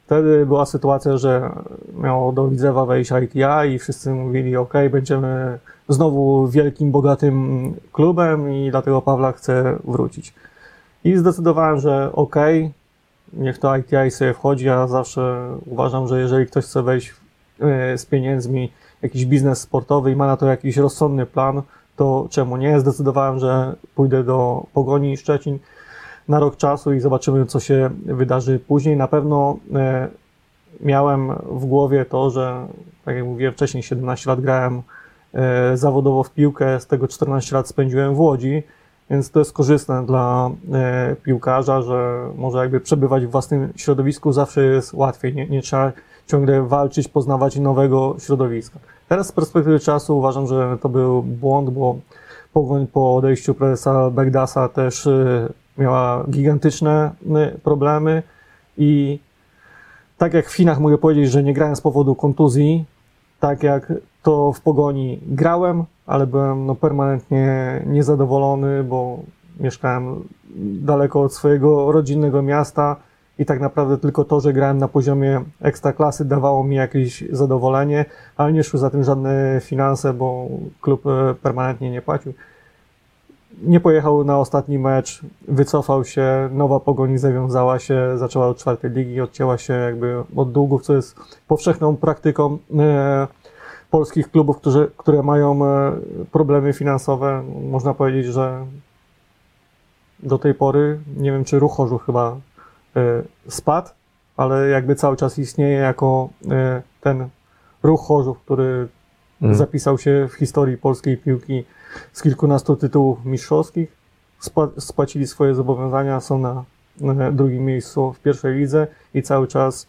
[SPEAKER 2] Wtedy była sytuacja, że miało do Widzewa wejść ITI i wszyscy mówili, ok, będziemy znowu wielkim, bogatym klubem i dlatego Pawla chce wrócić. I zdecydowałem, że ok, niech to ITI sobie wchodzi, ja zawsze uważam, że jeżeli ktoś chce wejść e, z pieniędzmi, jakiś biznes sportowy i ma na to jakiś rozsądny plan, to czemu nie? Zdecydowałem, że pójdę do Pogoni Szczecin na rok czasu i zobaczymy, co się wydarzy później. Na pewno e, miałem w głowie to, że, tak jak mówiłem wcześniej, 17 lat grałem zawodowo w piłkę, z tego 14 lat spędziłem w Łodzi, więc to jest korzystne dla e, piłkarza, że może jakby przebywać w własnym środowisku zawsze jest łatwiej, nie, nie trzeba ciągle walczyć, poznawać nowego środowiska. Teraz z perspektywy czasu uważam, że to był błąd, bo Pogoń po odejściu prezesa Begdasa też miała gigantyczne problemy. I tak jak w Chinach mogę powiedzieć, że nie grałem z powodu kontuzji, tak jak to w Pogoni grałem, ale byłem no, permanentnie niezadowolony, bo mieszkałem daleko od swojego rodzinnego miasta i tak naprawdę tylko to, że grałem na poziomie ekstraklasy dawało mi jakieś zadowolenie, ale nie szły za tym żadne finanse, bo klub y, permanentnie nie płacił. Nie pojechał na ostatni mecz, wycofał się, nowa pogoń zawiązała się, zaczęła od czwartej ligi, odcięła się jakby od długów, co jest powszechną praktyką e, polskich klubów, którzy, które mają e, problemy finansowe. Można powiedzieć, że do tej pory, nie wiem czy ruch Chorzów chyba e, spadł, ale jakby cały czas istnieje jako e, ten ruch Chorzów, który mm. zapisał się w historii polskiej piłki z kilkunastu tytułów mistrzowskich. Spłacili swoje zobowiązania, są na, drugim miejscu w pierwszej lidze i cały czas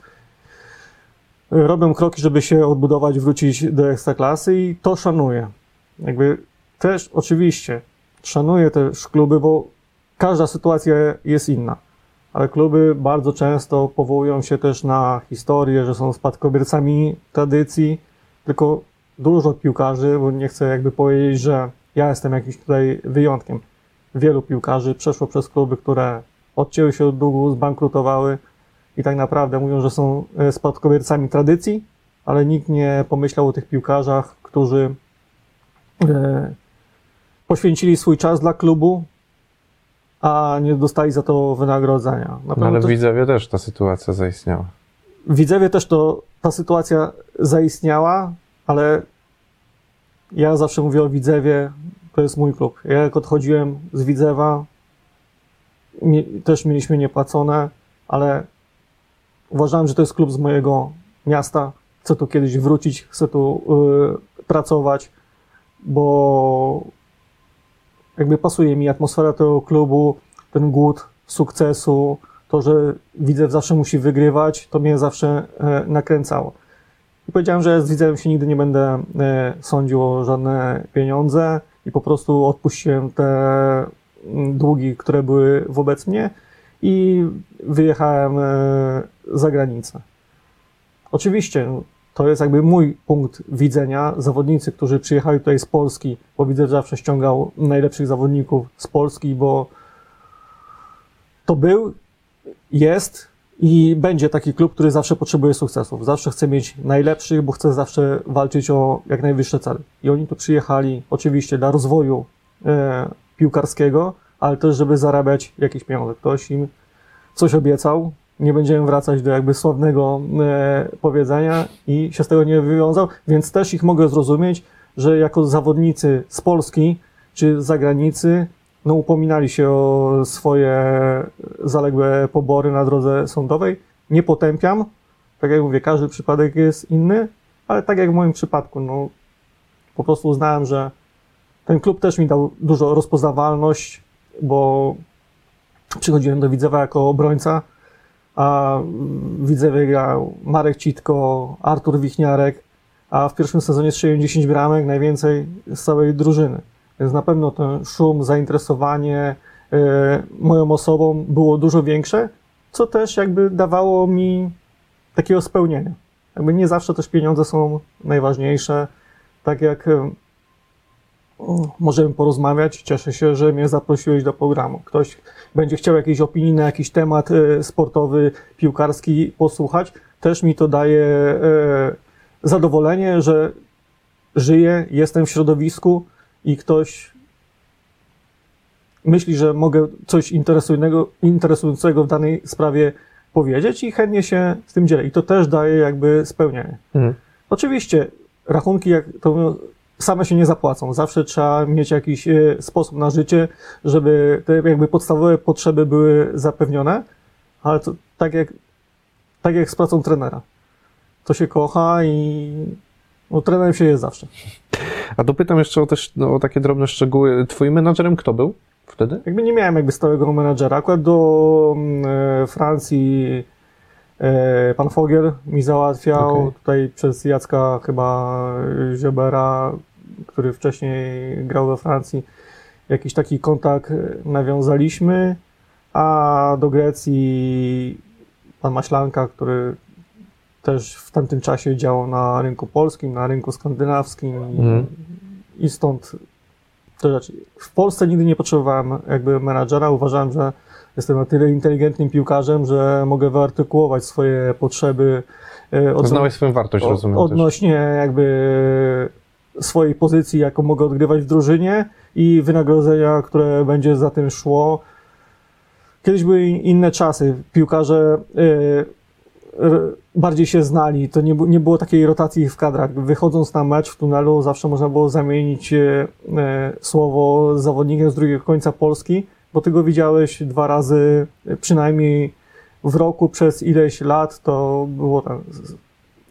[SPEAKER 2] robią kroki, żeby się odbudować, wrócić do ekstraklasy i to szanuję. Jakby też oczywiście szanuję też kluby, bo każda sytuacja jest inna. Ale kluby bardzo często powołują się też na historię, że są spadkobiercami tradycji, tylko dużo piłkarzy, bo nie chcę jakby powiedzieć, że ja jestem jakimś tutaj wyjątkiem. Wielu piłkarzy przeszło przez kluby, które odcięły się od długu, zbankrutowały i tak naprawdę mówią, że są e, spadkobiercami tradycji, ale nikt nie pomyślał o tych piłkarzach, którzy e, poświęcili swój czas dla klubu, a nie dostali za to wynagrodzenia.
[SPEAKER 1] No ale w Widzewie też ta sytuacja zaistniała.
[SPEAKER 2] W Widzewie też to, ta sytuacja zaistniała, ale ja zawsze mówię o Widzewie, to jest mój klub. Ja jak odchodziłem z Widzewa, też mieliśmy niepłacone, ale uważałem, że to jest klub z mojego miasta. Chcę tu kiedyś wrócić, chcę tu y, pracować, bo jakby pasuje mi atmosfera tego klubu, ten głód sukcesu, to, że Widzew zawsze musi wygrywać, to mnie zawsze e, nakręcało. I powiedziałem, że z widzem się nigdy nie będę e, sądził o żadne pieniądze i po prostu odpuściłem te długi, które były wobec mnie i wyjechałem e, za granicę. Oczywiście to jest jakby mój punkt widzenia. Zawodnicy, którzy przyjechali tutaj z Polski, bo widzę, że zawsze ściągał najlepszych zawodników z Polski, bo to był, jest i będzie taki klub, który zawsze potrzebuje sukcesów. Zawsze chce mieć najlepszych, bo chce zawsze walczyć o jak najwyższe cele. I oni tu przyjechali oczywiście dla rozwoju e, piłkarskiego, ale też, żeby zarabiać jakieś pieniądze. Ktoś im coś obiecał, nie będziemy wracać do jakby sławnego e, powiedzenia i się z tego nie wywiązał, więc też ich mogę zrozumieć, że jako zawodnicy z Polski czy z zagranicy no, upominali się o swoje zaległe pobory na drodze sądowej. Nie potępiam, tak jak mówię, każdy przypadek jest inny, ale tak jak w moim przypadku, no, po prostu uznałem, że ten klub też mi dał dużo rozpoznawalność, bo przychodziłem do Widzewa jako obrońca, a w Widzewie grał Marek Citko, Artur Wichniarek, a w pierwszym sezonie strzeliłem 10 bramek, najwięcej z całej drużyny. Więc na pewno ten szum, zainteresowanie e, moją osobą było dużo większe, co też jakby dawało mi takiego spełnienia. Jakby nie zawsze też pieniądze są najważniejsze. Tak jak e, możemy porozmawiać, cieszę się, że mnie zaprosiłeś do programu. Ktoś będzie chciał jakiejś opinii na jakiś temat e, sportowy, piłkarski posłuchać, też mi to daje zadowolenie, że żyję, jestem w środowisku i ktoś myśli, że mogę coś interesującego, interesującego w danej sprawie powiedzieć i chętnie się z tym dzielę. I to też daje jakby spełnienie. Mhm. Oczywiście rachunki jak to same się nie zapłacą. Zawsze trzeba mieć jakiś e, sposób na życie, żeby te jakby podstawowe potrzeby były zapewnione, ale to tak jak, tak jak z pracą trenera to się kocha i no, trenerem się jest zawsze.
[SPEAKER 1] A dopytam jeszcze o, też, no, o takie drobne szczegóły. Twoim menadżerem kto był wtedy?
[SPEAKER 2] Jakby nie miałem jakby stałego menadżera. Akurat do mm, e, Francji e, pan Fogiel mi załatwiał. Okay. Tutaj przez Jacka chyba Ziobera, który wcześniej grał we Francji, jakiś taki kontakt nawiązaliśmy. A do Grecji pan Maślanka, który też w tamtym czasie działał na rynku polskim, na rynku skandynawskim mhm. i stąd te rzeczy. W Polsce nigdy nie potrzebowałem jakby menadżera. Uważałem, że jestem na tyle inteligentnym piłkarzem, że mogę wyartykułować swoje potrzeby.
[SPEAKER 1] E, Odno- Znałeś swoją wartość, rozumiem.
[SPEAKER 2] Odnośnie też. jakby swojej pozycji, jaką mogę odgrywać w drużynie i wynagrodzenia, które będzie za tym szło. Kiedyś były inne czasy. Piłkarze yy, bardziej się znali, to nie, było takiej rotacji w kadrach. Wychodząc na mecz w tunelu zawsze można było zamienić e, e, słowo z zawodnikiem z drugiego końca Polski, bo ty go widziałeś dwa razy przynajmniej w roku przez ileś lat, to było tam,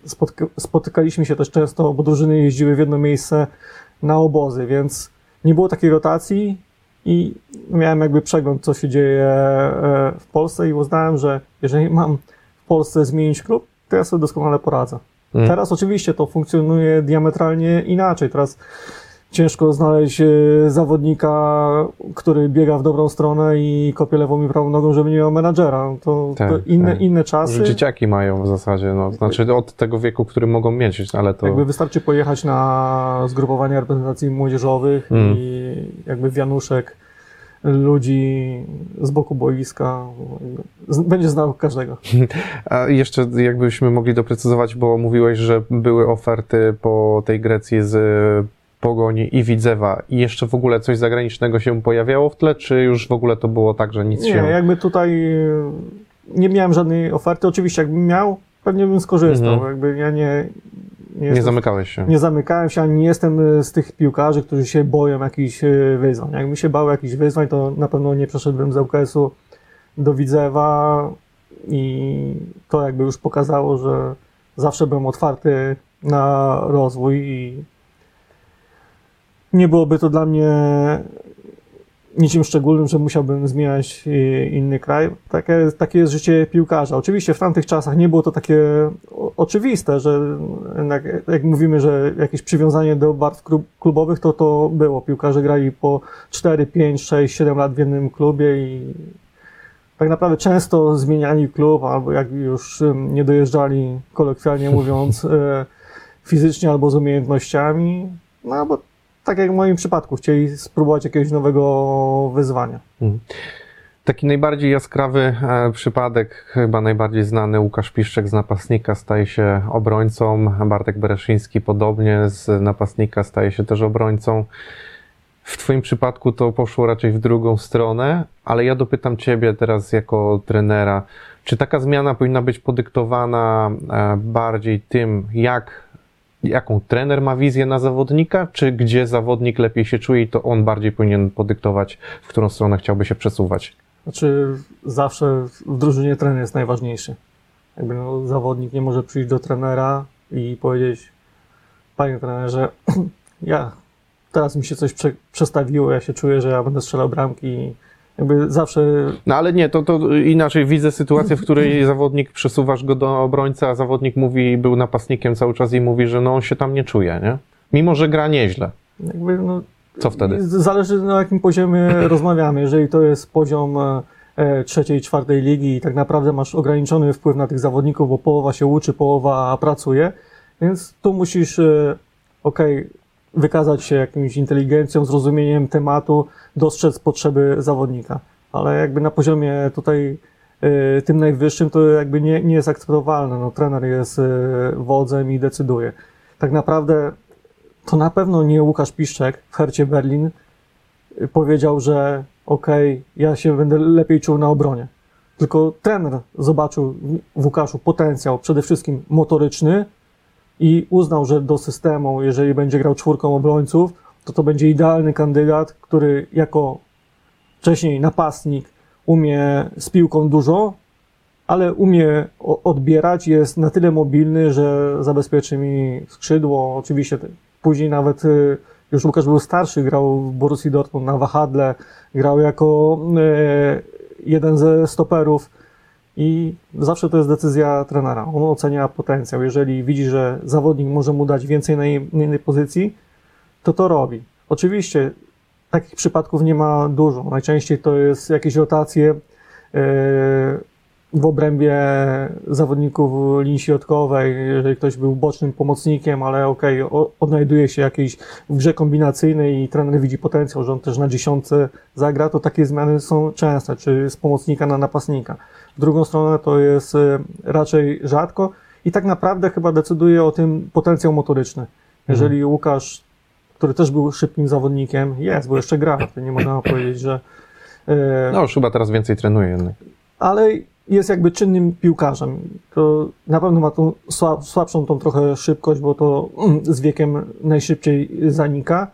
[SPEAKER 2] spotyka, spotykaliśmy się też często, bo drużyny jeździły w jedno miejsce na obozy, więc nie było takiej rotacji i miałem jakby przegląd, co się dzieje e, w Polsce i uznałem, że jeżeli mam Polsce zmienić klub, to ja sobie doskonale poradzę. Mm. Teraz oczywiście to funkcjonuje diametralnie inaczej. Teraz ciężko znaleźć e, zawodnika, który biega w dobrą stronę i kopie lewą i prawą nogą, żeby nie miał menadżera. To, tak, to inne, tak. inne czasy.
[SPEAKER 1] Że dzieciaki mają w zasadzie, no, znaczy od tego wieku, który mogą mieć, ale to...
[SPEAKER 2] Jakby wystarczy pojechać na zgrupowania reprezentacji młodzieżowych mm. i jakby Wianuszek ludzi z boku boiska. Będzie znał każdego.
[SPEAKER 1] A jeszcze jakbyśmy mogli doprecyzować, bo mówiłeś, że były oferty po tej Grecji z Pogoni i Widzewa i jeszcze w ogóle coś zagranicznego się pojawiało w tle, czy już w ogóle to było tak, że nic
[SPEAKER 2] nie,
[SPEAKER 1] się...
[SPEAKER 2] Nie, jakby tutaj nie miałem żadnej oferty. Oczywiście jakbym miał, pewnie bym skorzystał. Mhm. Jakby ja nie,
[SPEAKER 1] nie, jestem, nie zamykałeś się.
[SPEAKER 2] Nie zamykałem się, ani nie jestem e, z tych piłkarzy, którzy się boją jakichś e, wyzwań. Jakbym się bał jakichś wyzwań, to na pewno nie przeszedłbym z UKS-u do Widzewa i to jakby już pokazało, że zawsze byłem otwarty na rozwój i nie byłoby to dla mnie niczym szczególnym, że musiałbym zmieniać e, inny kraj. Takie, takie jest życie piłkarza. Oczywiście w tamtych czasach nie było to takie oczywiste, że jak, mówimy, że jakieś przywiązanie do barw klubowych, to to było. Piłkarze grali po 4, 5, 6, 7 lat w jednym klubie i tak naprawdę często zmieniali klub, albo jak już nie dojeżdżali, kolokwialnie mówiąc, e, fizycznie albo z umiejętnościami, no bo tak jak w moim przypadku, chcieli spróbować jakiegoś nowego wyzwania. Mhm.
[SPEAKER 1] Taki najbardziej jaskrawy e, przypadek, chyba najbardziej znany, Łukasz Piszczek z napastnika staje się obrońcą, Bartek Bereszyński podobnie z napastnika staje się też obrońcą. W Twoim przypadku to poszło raczej w drugą stronę, ale ja dopytam Ciebie teraz jako trenera, czy taka zmiana powinna być podyktowana e, bardziej tym, jak jaką trener ma wizję na zawodnika, czy gdzie zawodnik lepiej się czuje i to on bardziej powinien podyktować, w którą stronę chciałby się przesuwać?
[SPEAKER 2] Znaczy, zawsze w drużynie trener jest najważniejszy. Jakby no, zawodnik nie może przyjść do trenera i powiedzieć, panie trenerze, ja teraz mi się coś prze, przestawiło, ja się czuję, że ja będę strzelał bramki. Jakby zawsze
[SPEAKER 1] No ale nie, to, to inaczej widzę sytuację, w której zawodnik przesuwasz go do obrońcy, a zawodnik mówi, był napastnikiem cały czas i mówi, że no on się tam nie czuje, nie? Mimo, że gra nieźle.
[SPEAKER 2] jakby no,
[SPEAKER 1] Co wtedy?
[SPEAKER 2] Zależy na jakim poziomie rozmawiamy. Jeżeli to jest poziom e, e, trzeciej, czwartej ligi i tak naprawdę masz ograniczony wpływ na tych zawodników, bo połowa się uczy, połowa pracuje, więc tu musisz, e, okej, wykazać się jakąś inteligencją, zrozumieniem tematu, dostrzec potrzeby zawodnika. Ale jakby na poziomie tutaj e, tym najwyższym to jakby nie, nie jest akceptowalne. No, trener jest e, wodzem i decyduje. Tak naprawdę to na pewno nie Łukasz Piszczek w Hercie Berlin y, powiedział, że okej, ja się będę lepiej czuł na obronie. Tylko trener zobaczył w Łukaszu potencjał przede wszystkim motoryczny i uznał, że do systemu, jeżeli będzie grał czwórką obrońców, to to będzie idealny kandydat, który jako wcześniej napastnik umie z piłką dużo, ale umie odbierać, jest na tyle mobilny, że zabezpieczy mi skrzydło. Oczywiście później nawet y, już Łukasz był starszy, grał w Borussii Dortmund na wahadle, grał jako y, jeden ze stoperów i zawsze to jest decyzja trenera. On ocenia potencjał. Jeżeli widzi, że zawodnik może mu dać więcej na innej pozycji, to to robi. Oczywiście takich przypadków nie ma dużo. Najczęściej to jest jakieś rotacje yy, w obrębie zawodników linii środkowej, jeżeli ktoś był bocznym pomocnikiem, ale okej, o- odnajduje się jakiejś w grze kombinacyjnej i trener widzi potencjał, że on też na dziesiątce zagra, to takie zmiany są częste, czy z pomocnika na napastnika. Drugą stronę to jest e, raczej rzadko i tak naprawdę chyba decyduje o tym potencjał motoryczny. Jeżeli Łukasz, który też był szybkim zawodnikiem, jest, bo jeszcze gra, to nie można powiedzieć, że e,
[SPEAKER 1] No już chyba teraz więcej trenuje jednak.
[SPEAKER 2] ale jest jakby czynnym piłkarzem. To na pewno ma tą sła- słabszą tą trochę szybkość, bo to mm, z wiekiem najszybciej zanika.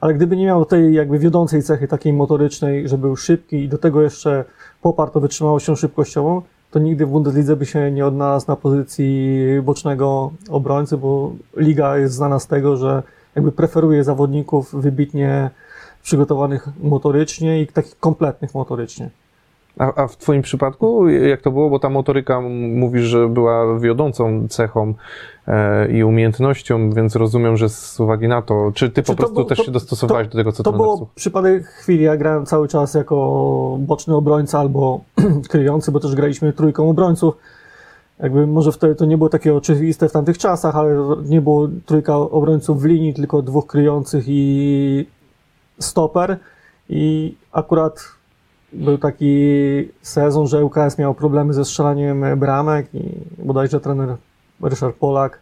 [SPEAKER 2] Ale gdyby nie miał tej jakby wiodącej cechy takiej motorycznej, że był szybki i do tego jeszcze poparł to wytrzymałością szybkościową, to nigdy w Bundeslidze by się nie odnalazł na pozycji bocznego obrońcy, bo liga jest znana z tego, że jakby preferuje zawodników wybitnie przygotowanych motorycznie i takich kompletnych motorycznie.
[SPEAKER 1] A, a w Twoim przypadku, jak to było? Bo ta motoryka mówisz, że była wiodącą cechą e, i umiejętnością, więc rozumiem, że z uwagi na to, czy Ty
[SPEAKER 2] Czy
[SPEAKER 1] po
[SPEAKER 2] to
[SPEAKER 1] prostu
[SPEAKER 2] było-
[SPEAKER 1] też
[SPEAKER 2] to-
[SPEAKER 1] się dostosowałeś do tego, co
[SPEAKER 2] To było przypadek chwili. Ja grałem cały czas jako boczny obrońca albo kryjący, bo też graliśmy trójką obrońców. Jakby może wtedy to nie było takie oczywiste w tamtych czasach, ale nie było trójka obrońców w linii, tylko dwóch kryjących i stoper. I akurat był taki sezon, że UKS miał problemy ze strzelaniem bramek i bodajże trener Ryszard Polak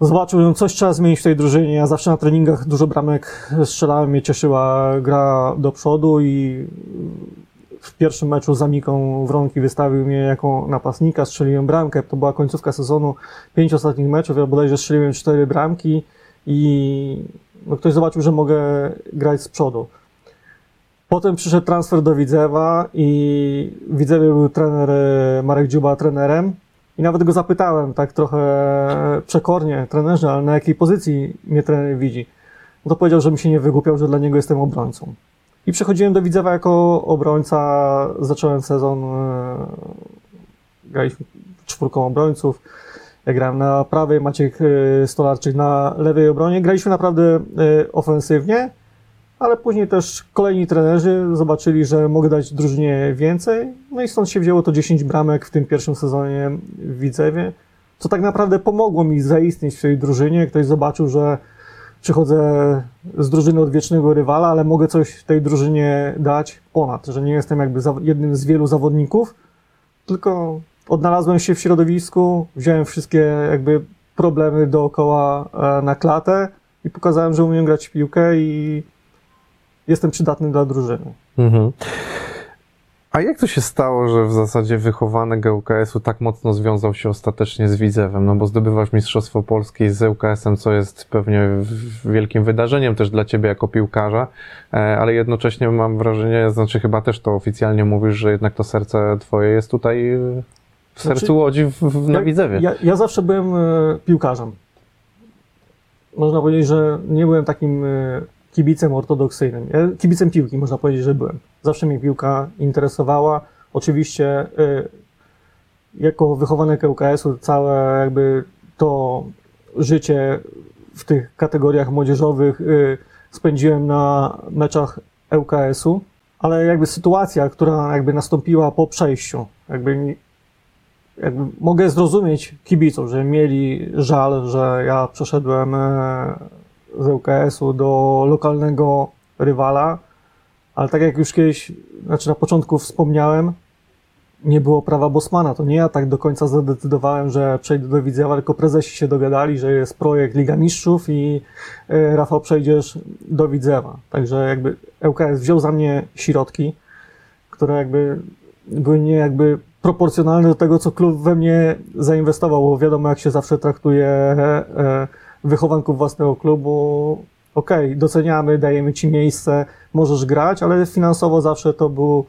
[SPEAKER 2] Zobaczył, że coś trzeba zmienić w tej drużynie. Ja zawsze na treningach dużo bramek strzelałem, mnie cieszyła gra do przodu i w pierwszym meczu z Amiką Wronki wystawił mnie jako napastnika, strzeliłem bramkę. To była końcówka sezonu, pięć ostatnich meczów, ja bodajże strzeliłem cztery bramki i no, ktoś zobaczył, że mogę grać z przodu. Potem przyszedł transfer do Widzewa i w Widzewie był trener e, Marek Dziuba trenerem i nawet go zapytałem tak trochę przekornie, trenerze, ale na jakiej pozycji mnie trener widzi? No to powiedział, że mi się nie wygłupiał, że dla niego jestem obrońcą. I przechodziłem do Widzewa jako obrońca, zacząłem sezon, e, graliśmy czwórką obrońców, ja grałem na prawej, Maciek e, Stolarczyk na lewej obronie. Graliśmy naprawdę ofensywnie, ale później też kolejni trenerzy zobaczyli, że mogę dać drużynie więcej, no i stąd się wzięło to 10 bramek w tym pierwszym sezonie w Widzewie, co tak naprawdę pomogło mi zaistnieć w tej drużynie. Ktoś zobaczył, że przychodzę z drużyny od wiecznego rywala, ale mogę coś tej drużynie dać ponad, że nie jestem jakby jednym z wielu zawodników, tylko odnalazłem się w środowisku, wziąłem wszystkie jakby problemy dookoła e, na klatę i pokazałem, że umiem grać w piłkę i jestem przydatny dla drużyny.
[SPEAKER 1] Mhm. A jak to się stało, że w zasadzie wychowanek ŁKS-u tak mocno związał się ostatecznie z Widzewem? No bo zdobywasz Mistrzostwo Polskie z ŁKS-em, co jest pewnie wielkim wydarzeniem też dla ciebie jako piłkarza, e, ale jednocześnie mam wrażenie, znaczy chyba też to oficjalnie mówisz, że jednak to serce twoje jest tutaj e, w
[SPEAKER 2] Znaczy,
[SPEAKER 1] sercu Łodzi w, w, na Widzewie.
[SPEAKER 2] Ja, ja zawsze byłem e, piłkarzem. Można powiedzieć, że nie byłem takim kibicem ortodoksyjnym. Kibicem piłki, można powiedzieć, że byłem. Zawsze mnie piłka interesowała. Oczywiście e, jako wychowanek ŁKS-u całe jakby to życie w tych kategoriach młodzieżowych y, spędziłem na meczach ŁKS-u, ale jakby sytuacja, która jakby nastąpiła po przejściu, jakby, jakby mogę zrozumieć kibiców, że mieli żal, że ja przeszedłem e, z ŁKS-u do lokalnego rywala, ale tak jak już kiedyś, znaczy na początku wspomniałem, nie było prawa Bosmana. To nie ja tak do końca zadecydowałem, że przejdę do Widzewa, tylko prezesi się dogadali, że jest projekt Liga Mistrzów i e, Rafał przejdziesz do Widzewa. Także jakby ŁKS wziął za mnie środki, które jakby były nie jakby proporcjonalne do tego, co klub we mnie zainwestował, bo wiadomo, jak się zawsze traktuje e, wychowanków własnego klubu. Okej, doceniamy, dajemy ci miejsce, możesz grać, ale finansowo zawsze to był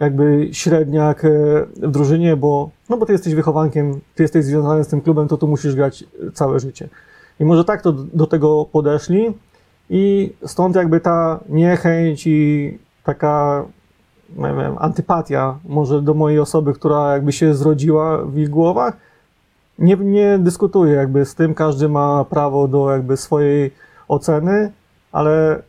[SPEAKER 2] jakby średniak e, w drużynie, bo, no bo ty jesteś wychowankiem, ty jesteś związany z tym klubem, to tu musisz grać całe życie. I może tak to do tego podeszli i stąd jakby ta niechęć i taka nie wiem, antypatia może do mojej osoby, która jakby się zrodziła w ich głowach. Nie, nie dyskutuję jakby z tym, każdy ma prawo do jakby swojej oceny, ale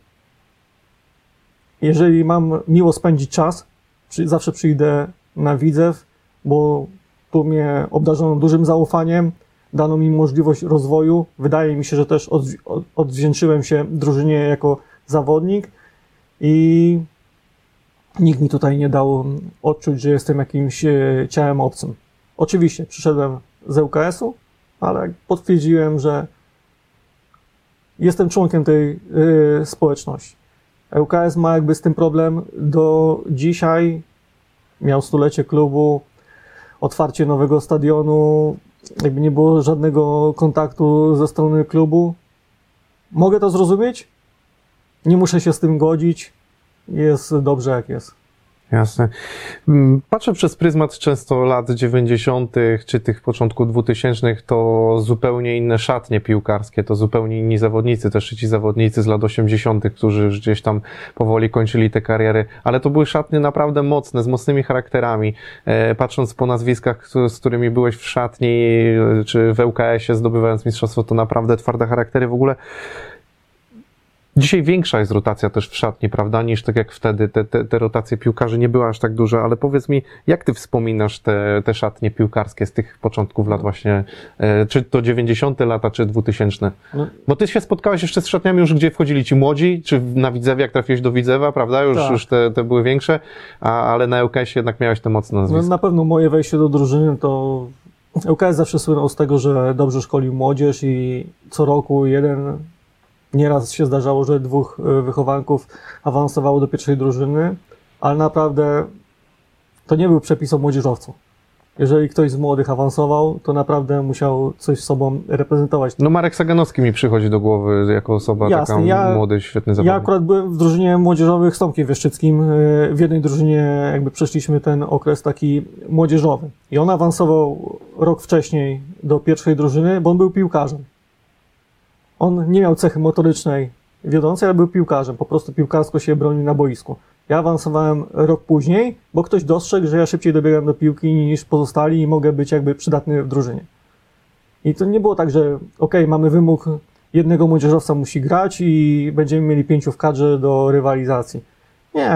[SPEAKER 2] jeżeli mam miło spędzić czas, przy, zawsze przyjdę na Widzew, bo tu mnie obdarzono dużym zaufaniem, dano mi możliwość rozwoju. Wydaje mi się, że też odw- od- odwdzięczyłem się drużynie jako zawodnik i nikt mi tutaj nie dał odczuć, że jestem jakimś e, ciałem obcym. Oczywiście przyszedłem z ŁKS-u, ale potwierdziłem, że jestem członkiem tej y, społeczności. ŁKS ma jakby z tym problem do dzisiaj. Miał stulecie klubu, otwarcie nowego stadionu, jakby nie było żadnego kontaktu ze strony klubu. Mogę to zrozumieć, nie muszę się z tym godzić, jest dobrze jak jest.
[SPEAKER 1] Jasne. Mm, Patrzę przez pryzmat często lat 90., czy tych początku 2000, to zupełnie inne szatnie piłkarskie, to zupełnie inni zawodnicy, też ci zawodnicy z lat 80., którzy gdzieś tam powoli kończyli te kariery, ale to były szatnie naprawdę mocne, z mocnymi charakterami. E, Patrząc po nazwiskach, z którymi byłeś w szatni, e, czy w ŁKS-ie zdobywając mistrzostwo, to naprawdę twarde charaktery. W ogóle Dzisiaj większa jest rotacja też w szatni, prawda, niż tak jak wtedy. Te, te, te rotacje piłkarzy nie były aż tak duże, ale powiedz mi, jak ty wspominasz te, te szatnie piłkarskie z tych początków lat właśnie, e, czy to 90 lata, czy 2000?
[SPEAKER 2] No,
[SPEAKER 1] Bo ty się spotkałeś jeszcze z szatniami już, gdzie wchodzili ci młodzi, czy na Widzewie, jak trafiłeś do Widzewa, prawda, już,
[SPEAKER 2] Tak.
[SPEAKER 1] już te, te były większe, a, ale na ŁKS jednak miałeś te mocne
[SPEAKER 2] no,
[SPEAKER 1] nazwiska.
[SPEAKER 2] na pewno moje wejście do drużyny to ŁKS zawsze słynął z tego, że dobrze szkolił młodzież i co roku jeden, nieraz się zdarzało, że dwóch e, wychowanków awansowało do pierwszej drużyny, ale naprawdę to nie był przepis o młodzieżowcu. Jeżeli ktoś z młodych awansował, to naprawdę musiał coś z sobą reprezentować.
[SPEAKER 1] No Marek Saganowski mi przychodzi do głowy jako osoba
[SPEAKER 2] Jasne,
[SPEAKER 1] taka
[SPEAKER 2] ja-
[SPEAKER 1] młody, świetny
[SPEAKER 2] Ja
[SPEAKER 1] zawodnik.
[SPEAKER 2] akurat byłem w drużynie młodzieżowych z Tomkiem Wieszczyckim. Yy, W jednej drużynie jakby przeszliśmy ten okres taki młodzieżowy. I on awansował rok wcześniej do pierwszej drużyny, bo on był piłkarzem. On nie miał cechy motorycznej wiodącej, ale był piłkarzem. Po prostu piłkarsko się bronił na boisku. Ja awansowałem rok później, bo ktoś dostrzegł, że ja szybciej dobiegam do piłki niż pozostali i mogę być jakby przydatny w drużynie. I to nie było tak, że okej, mamy wymóg, jednego młodzieżowca musi grać i będziemy mieli pięciu w kadrze do rywalizacji. Nie,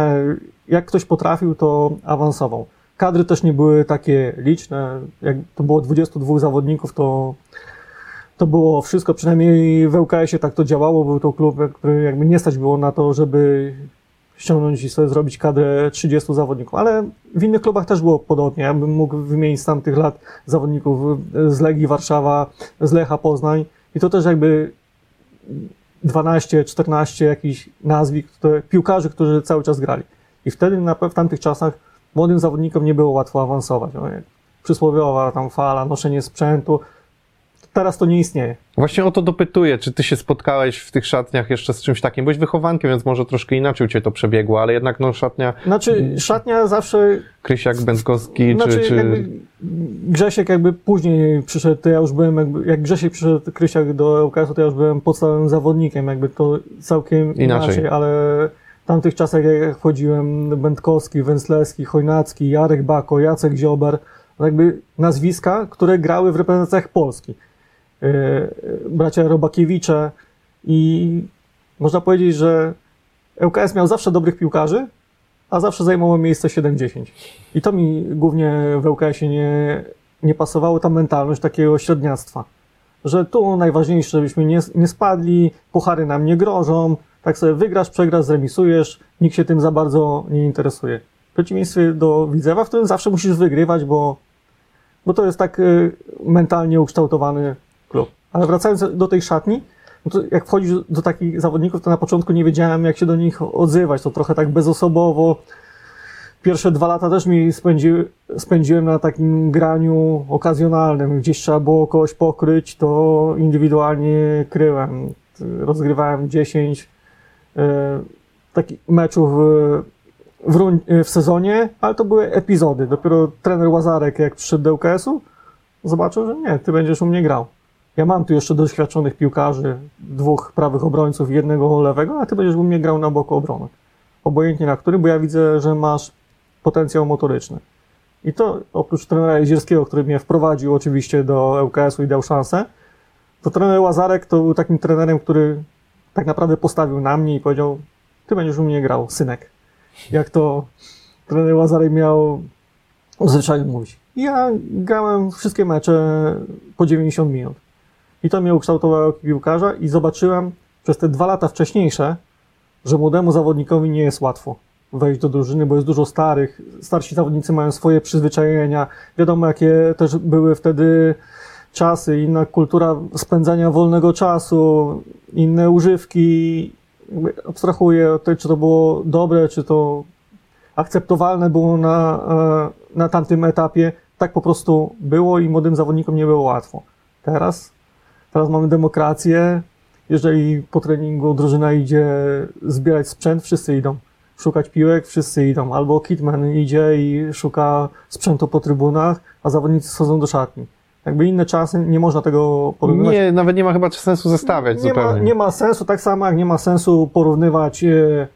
[SPEAKER 2] jak ktoś potrafił, to awansował. Kadry też nie były takie liczne. Jak to było 22 zawodników, to, to było wszystko, przynajmniej w ŁKS-ie tak to działało. Był to klub, który jakby nie stać było na to, żeby ściągnąć i sobie zrobić kadrę 30 zawodników. Ale w innych klubach też było podobnie. Ja bym mógł wymienić z tamtych lat zawodników z Legii Warszawa, z Lecha Poznań i to też jakby 12, 14 jakichś nazwisk, piłkarzy, którzy cały czas grali. I wtedy na, w tamtych czasach młodym zawodnikom nie było łatwo awansować. No, przysłowiowa tam fala, noszenie sprzętu. Teraz to nie istnieje.
[SPEAKER 1] Właśnie o to dopytuję, czy ty się spotkałeś w tych szatniach jeszcze z czymś takim? Byłeś wychowankiem, więc może troszkę inaczej u ciebie to przebiegło, ale jednak no szatnia
[SPEAKER 2] Znaczy, szatnia zawsze
[SPEAKER 1] Krysiak, Bęckowski,
[SPEAKER 2] Znaczy,
[SPEAKER 1] czy... czy...
[SPEAKER 2] jakby Grzesiek jakby później przyszedł, to ja już byłem jakby, jak Grzesiek przyszedł Krysiak do ŁKS-u, to ja już byłem podstawowym zawodnikiem, jakby to całkiem
[SPEAKER 1] Inaczej.
[SPEAKER 2] inaczej, ale w tamtych czasach jak wchodziłem, Będkowski, Węslewski, Chojnacki, Jarek Bako, Jacek Ziober, to jakby nazwiska, które grały w reprezentacjach Polski. Yy, bracia Robakiewicze i można powiedzieć, że ŁKS miał zawsze dobrych piłkarzy, a zawsze zajmowało miejsce 7-10. I to mi głównie w ŁKS-ie nie, nie pasowało, ta mentalność takiego średniactwa. Że tu najważniejsze, żebyśmy nie, nie spadli, puchary nam nie grożą, tak sobie wygrasz, przegrasz, zremisujesz, nikt się tym za bardzo nie interesuje. W przeciwieństwie do Widzewa, w którym zawsze musisz wygrywać, bo, bo to jest tak y, mentalnie ukształtowany. Ale wracając do tej szatni, no jak wchodzisz do takich zawodników, to na początku nie wiedziałem, jak się do nich odzywać. To trochę tak bezosobowo. Pierwsze dwa lata też mi spędzi, spędziłem na takim graniu okazjonalnym. Gdzieś trzeba było kogoś pokryć, to indywidualnie kryłem. Rozgrywałem 10 e, takich meczów w, w sezonie, ale to były epizody. Dopiero trener Łazarek, jak przyszedł do ŁKS-u, zobaczył, że nie, ty będziesz u mnie grał. Ja mam tu jeszcze doświadczonych piłkarzy, dwóch prawych obrońców jednego lewego, a ty będziesz u mnie grał na boku obrony. Obojętnie na którym, bo ja widzę, że masz potencjał motoryczny. I to oprócz trenera Jezierskiego, który mnie wprowadził oczywiście do ŁKS-u i dał szansę, to trener Łazarek to był takim trenerem, który tak naprawdę postawił na mnie i powiedział, ty będziesz u mnie grał, synek. Jak to trener Łazarek miał w zwyczaju mówić. Ja grałem wszystkie mecze po 90 minut. I to mnie ukształtowało jako piłkarza i zobaczyłem przez te dwa lata wcześniejsze, że młodemu zawodnikowi nie jest łatwo wejść do drużyny, bo jest dużo starych. Starsi zawodnicy mają swoje przyzwyczajenia. Wiadomo, jakie też były wtedy czasy, inna kultura spędzania wolnego czasu, inne używki. Abstrahuję od tego, czy to było dobre, czy to akceptowalne było na, e, na tamtym etapie. Tak po prostu było i młodym zawodnikom nie było łatwo. Teraz, teraz mamy demokrację. Jeżeli po treningu drużyna idzie zbierać sprzęt, wszyscy idą. Szukać piłek, wszyscy idą. Albo Kitman idzie i szuka sprzętu po trybunach, a zawodnicy schodzą do szatni. Jakby inne czasy, nie można tego porównywać.
[SPEAKER 1] Nie, nawet nie ma chyba sensu zestawiać
[SPEAKER 2] Nie ma,
[SPEAKER 1] zupełnie.
[SPEAKER 2] nie ma sensu, tak samo jak nie ma sensu porównywać e,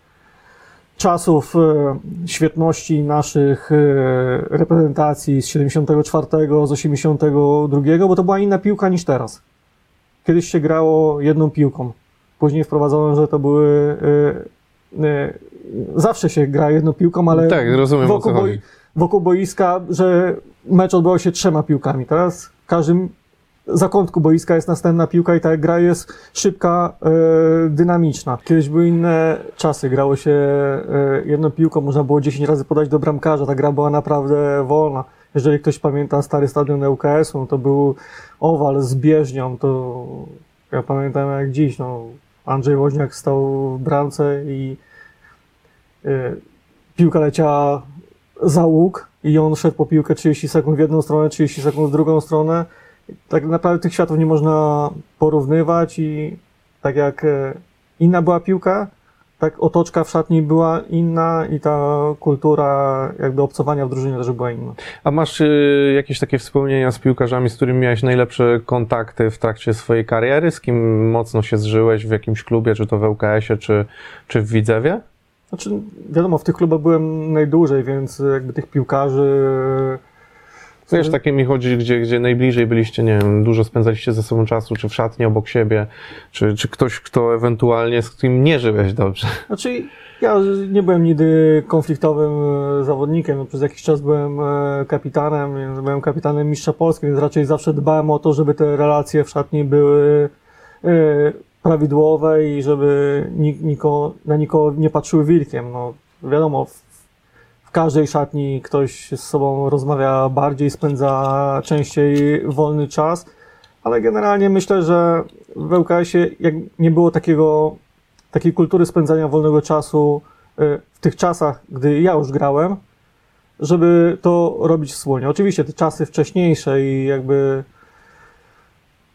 [SPEAKER 2] czasów e, świetności naszych e, reprezentacji z 74, z 82, bo to była inna piłka niż teraz. Kiedyś się grało jedną piłką. Później wprowadzono, że to były. E, e, zawsze się gra jedną piłką, ale
[SPEAKER 1] Tak, rozumiem,
[SPEAKER 2] wokół,
[SPEAKER 1] chodzi.
[SPEAKER 2] wokół boiska, że mecz odbywał się trzema piłkami. Teraz w każdym zakątku boiska jest następna piłka i ta gra jest szybka, e, dynamiczna. Kiedyś były inne czasy, grało się e, jedną piłką, można było 10 razy podać do bramkarza, ta gra była naprawdę wolna. Jeżeli ktoś pamięta stary stadion ŁKS-u, no to był owal z bieżnią, to ja pamiętam jak dziś, no, Andrzej Woźniak stał w bramce i e, piłka leciała za łuk i on szedł po piłkę 30 sekund w jedną stronę, 30 sekund w drugą stronę. Tak naprawdę tych światów nie można porównywać i tak jak e, inna była piłka, tak otoczka w szatni była inna i ta kultura jakby obcowania w drużynie też była inna.
[SPEAKER 1] A masz y, jakieś takie wspomnienia z piłkarzami, z którymi miałeś najlepsze kontakty w trakcie swojej kariery? Z kim mocno się zżyłeś w jakimś klubie, czy to w ŁKS-ie, czy, czy w Widzewie?
[SPEAKER 2] Znaczy, wiadomo, w tych klubach byłem najdłużej, więc jakby tych piłkarzy...
[SPEAKER 1] Wiesz, takie mi chodzi, gdzie, gdzie najbliżej byliście, nie wiem, dużo spędzaliście ze sobą czasu, czy w szatni obok siebie, czy, czy ktoś, kto ewentualnie, z którym nie żyłeś dobrze.
[SPEAKER 2] Znaczy, ja nie byłem nigdy konfliktowym e, zawodnikiem. No, Przez jakiś czas byłem e, kapitanem, więc byłem kapitanem mistrza Polski, więc raczej zawsze dbałem o to, żeby te relacje w szatni były e, prawidłowe i żeby nikt, niko, na nikogo nie patrzyły wilkiem. No, wiadomo, w, każdej szatni ktoś z sobą rozmawia bardziej, spędza częściej wolny czas, ale generalnie myślę, że w ŁKS-ie jak nie było takiego takiej kultury spędzania wolnego czasu y, w tych czasach, gdy ja już grałem, żeby to robić wspólnie. Oczywiście te czasy wcześniejsze i jakby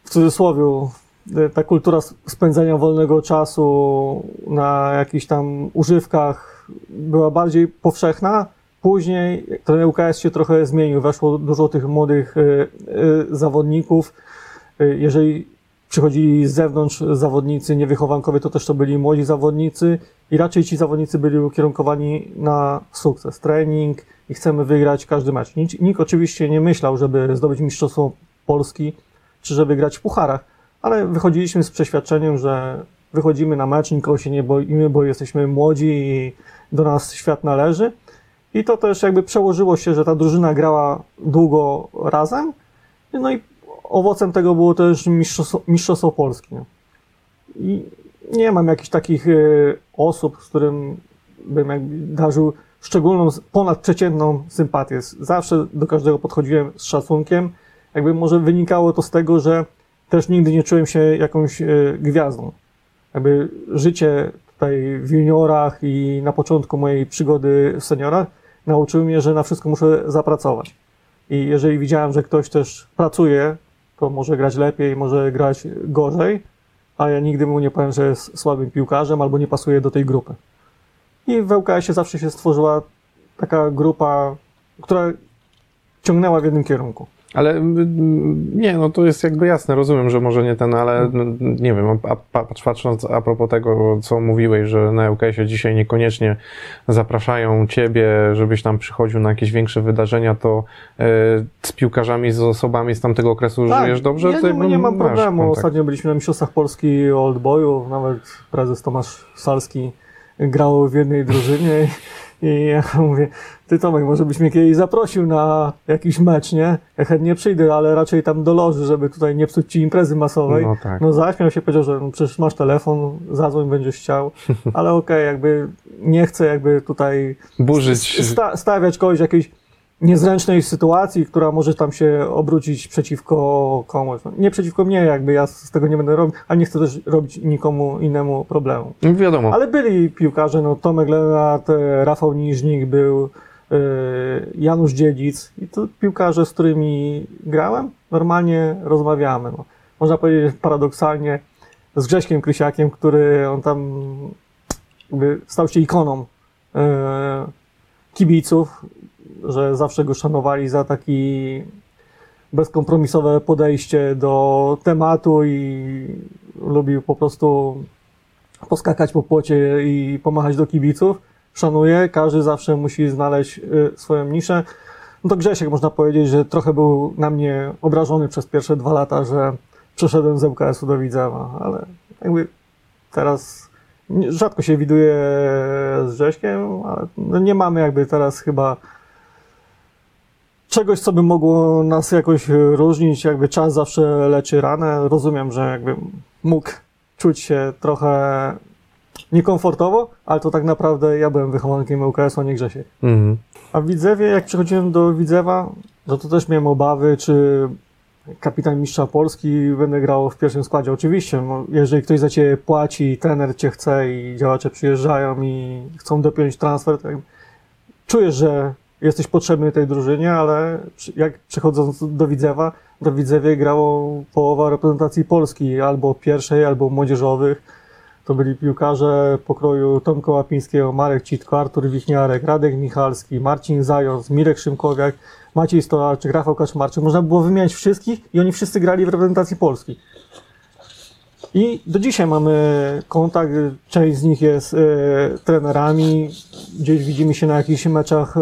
[SPEAKER 2] w cudzysłowie e, ta kultura spędzania wolnego czasu na jakichś tam używkach była bardziej powszechna. Później ten UKS się trochę zmienił, weszło dużo tych młodych e, e, zawodników. E, Jeżeli przychodzili z zewnątrz zawodnicy niewychowankowie, to też to byli młodzi zawodnicy i raczej ci zawodnicy byli ukierunkowani na sukces, trening i chcemy wygrać każdy mecz. Nikt, nikt oczywiście nie myślał, żeby zdobyć mistrzostwo Polski, czy żeby grać w pucharach, ale wychodziliśmy z przeświadczeniem, że wychodzimy na mecz, nikogo się nie boimy, bo jesteśmy młodzi i do nas świat należy. I to też jakby przełożyło się, że ta drużyna grała długo razem. No i owocem tego było też mistrzostwo, mistrzostwo? I nie mam jakichś takich e, osób, z którym bym jakby darzył szczególną, ponadprzeciętną sympatię. Zawsze do każdego podchodziłem z szacunkiem. Jakby może wynikało to z tego, że też nigdy nie czułem się jakąś e, gwiazdą. Jakby życie tutaj w juniorach i na początku mojej przygody w seniorach nauczyło mnie, że na wszystko muszę zapracować. I jeżeli widziałem, że ktoś też pracuje, to może grać lepiej, może grać gorzej, a ja nigdy mu nie powiem, że jest słabym piłkarzem albo nie pasuje do tej grupy. I w ŁKS-ie zawsze się stworzyła taka grupa, która ciągnęła w jednym kierunku.
[SPEAKER 1] Ale mm, nie, no to jest jakby jasne, rozumiem, że może nie ten, ale no, nie wiem, a, patrząc a propos tego, co mówiłeś, że na UKS-ie dzisiaj niekoniecznie zapraszają ciebie, żebyś tam przychodził na jakieś większe wydarzenia, to e, z piłkarzami, z osobami z tamtego okresu żyjesz dobrze?
[SPEAKER 2] Tak, Ja nie, nie mam problemu.
[SPEAKER 1] kontakt.
[SPEAKER 2] Ostatnio byliśmy na Mistrzostwach Polski Old Boyów, nawet prezes Tomasz Salski grał w jednej drużynie i ja mówię, ty Tomek, może byś mnie kiedyś zaprosił na jakiś mecz, nie? Ja chętnie przyjdę, ale raczej tam do loży, żeby tutaj nie psuć ci imprezy masowej.
[SPEAKER 1] No tak.
[SPEAKER 2] No zaśmiał się, powiedział, że no, przecież masz telefon, zadzwoń, będziesz chciał, ale okej, jakby nie chcę jakby tutaj
[SPEAKER 1] Burzyć.
[SPEAKER 2] sta- stawiać kogoś jakiejś niezręcznej sytuacji, która może tam się obrócić przeciwko komuś. No, Nie przeciwko mnie, jakby ja z tego nie będę robił, a nie chcę też robić nikomu innemu problemu.
[SPEAKER 1] No Wiadomo.
[SPEAKER 2] Ale byli piłkarze, no Tomek Lenart, e, Rafał Niżnik był, e, Janusz Dziedzic i to piłkarze, z którymi grałem, normalnie rozmawiamy. No. Można powiedzieć paradoksalnie z Grześkiem Krysiakiem, który on tam jakby stał się ikoną e, kibiców, że zawsze go szanowali za taki bezkompromisowe podejście do tematu i lubił po prostu poskakać po płocie i pomachać do kibiców. Szanuję, każdy zawsze musi znaleźć y, swoją niszę. No to Grzesiek można powiedzieć, że trochę był na mnie obrażony przez pierwsze dwa lata, że przeszedłem z ŁKS-u do Widzewa, ale jakby teraz rzadko się widuję z Grześkiem, ale no nie mamy jakby teraz chyba czegoś, co by mogło nas jakoś różnić, jakby czas zawsze leczy ranę. Rozumiem, że jakby mógł czuć się trochę niekomfortowo, ale to tak naprawdę ja byłem wychowankiem ŁKS-u, a nie Grzesiek.
[SPEAKER 1] Mhm.
[SPEAKER 2] A w Widzewie, jak przychodziłem do Widzewa, no to też miałem obawy, czy kapitan mistrza Polski będę grał w pierwszym składzie. Oczywiście, no, jeżeli ktoś za ciebie płaci, trener cię chce i działacze przyjeżdżają i chcą dopiąć transfer, to czujesz, że jesteś potrzebny tej drużynie, ale jak przychodząc do Widzewa, do Widzewie grało połowa reprezentacji Polski, albo pierwszej, albo młodzieżowych. To byli piłkarze pokroju Tomka Łapińskiego, Marek Citko, Artur Wichniarek, Radek Michalski, Marcin Zając, Mirek Szymkowiak, Maciej Stolarczyk, Rafał Kaczmarczyk. Można było wymieniać wszystkich i oni wszyscy grali w reprezentacji Polski. I do dzisiaj mamy kontakt, część z nich jest e, trenerami, gdzieś widzimy się na jakichś meczach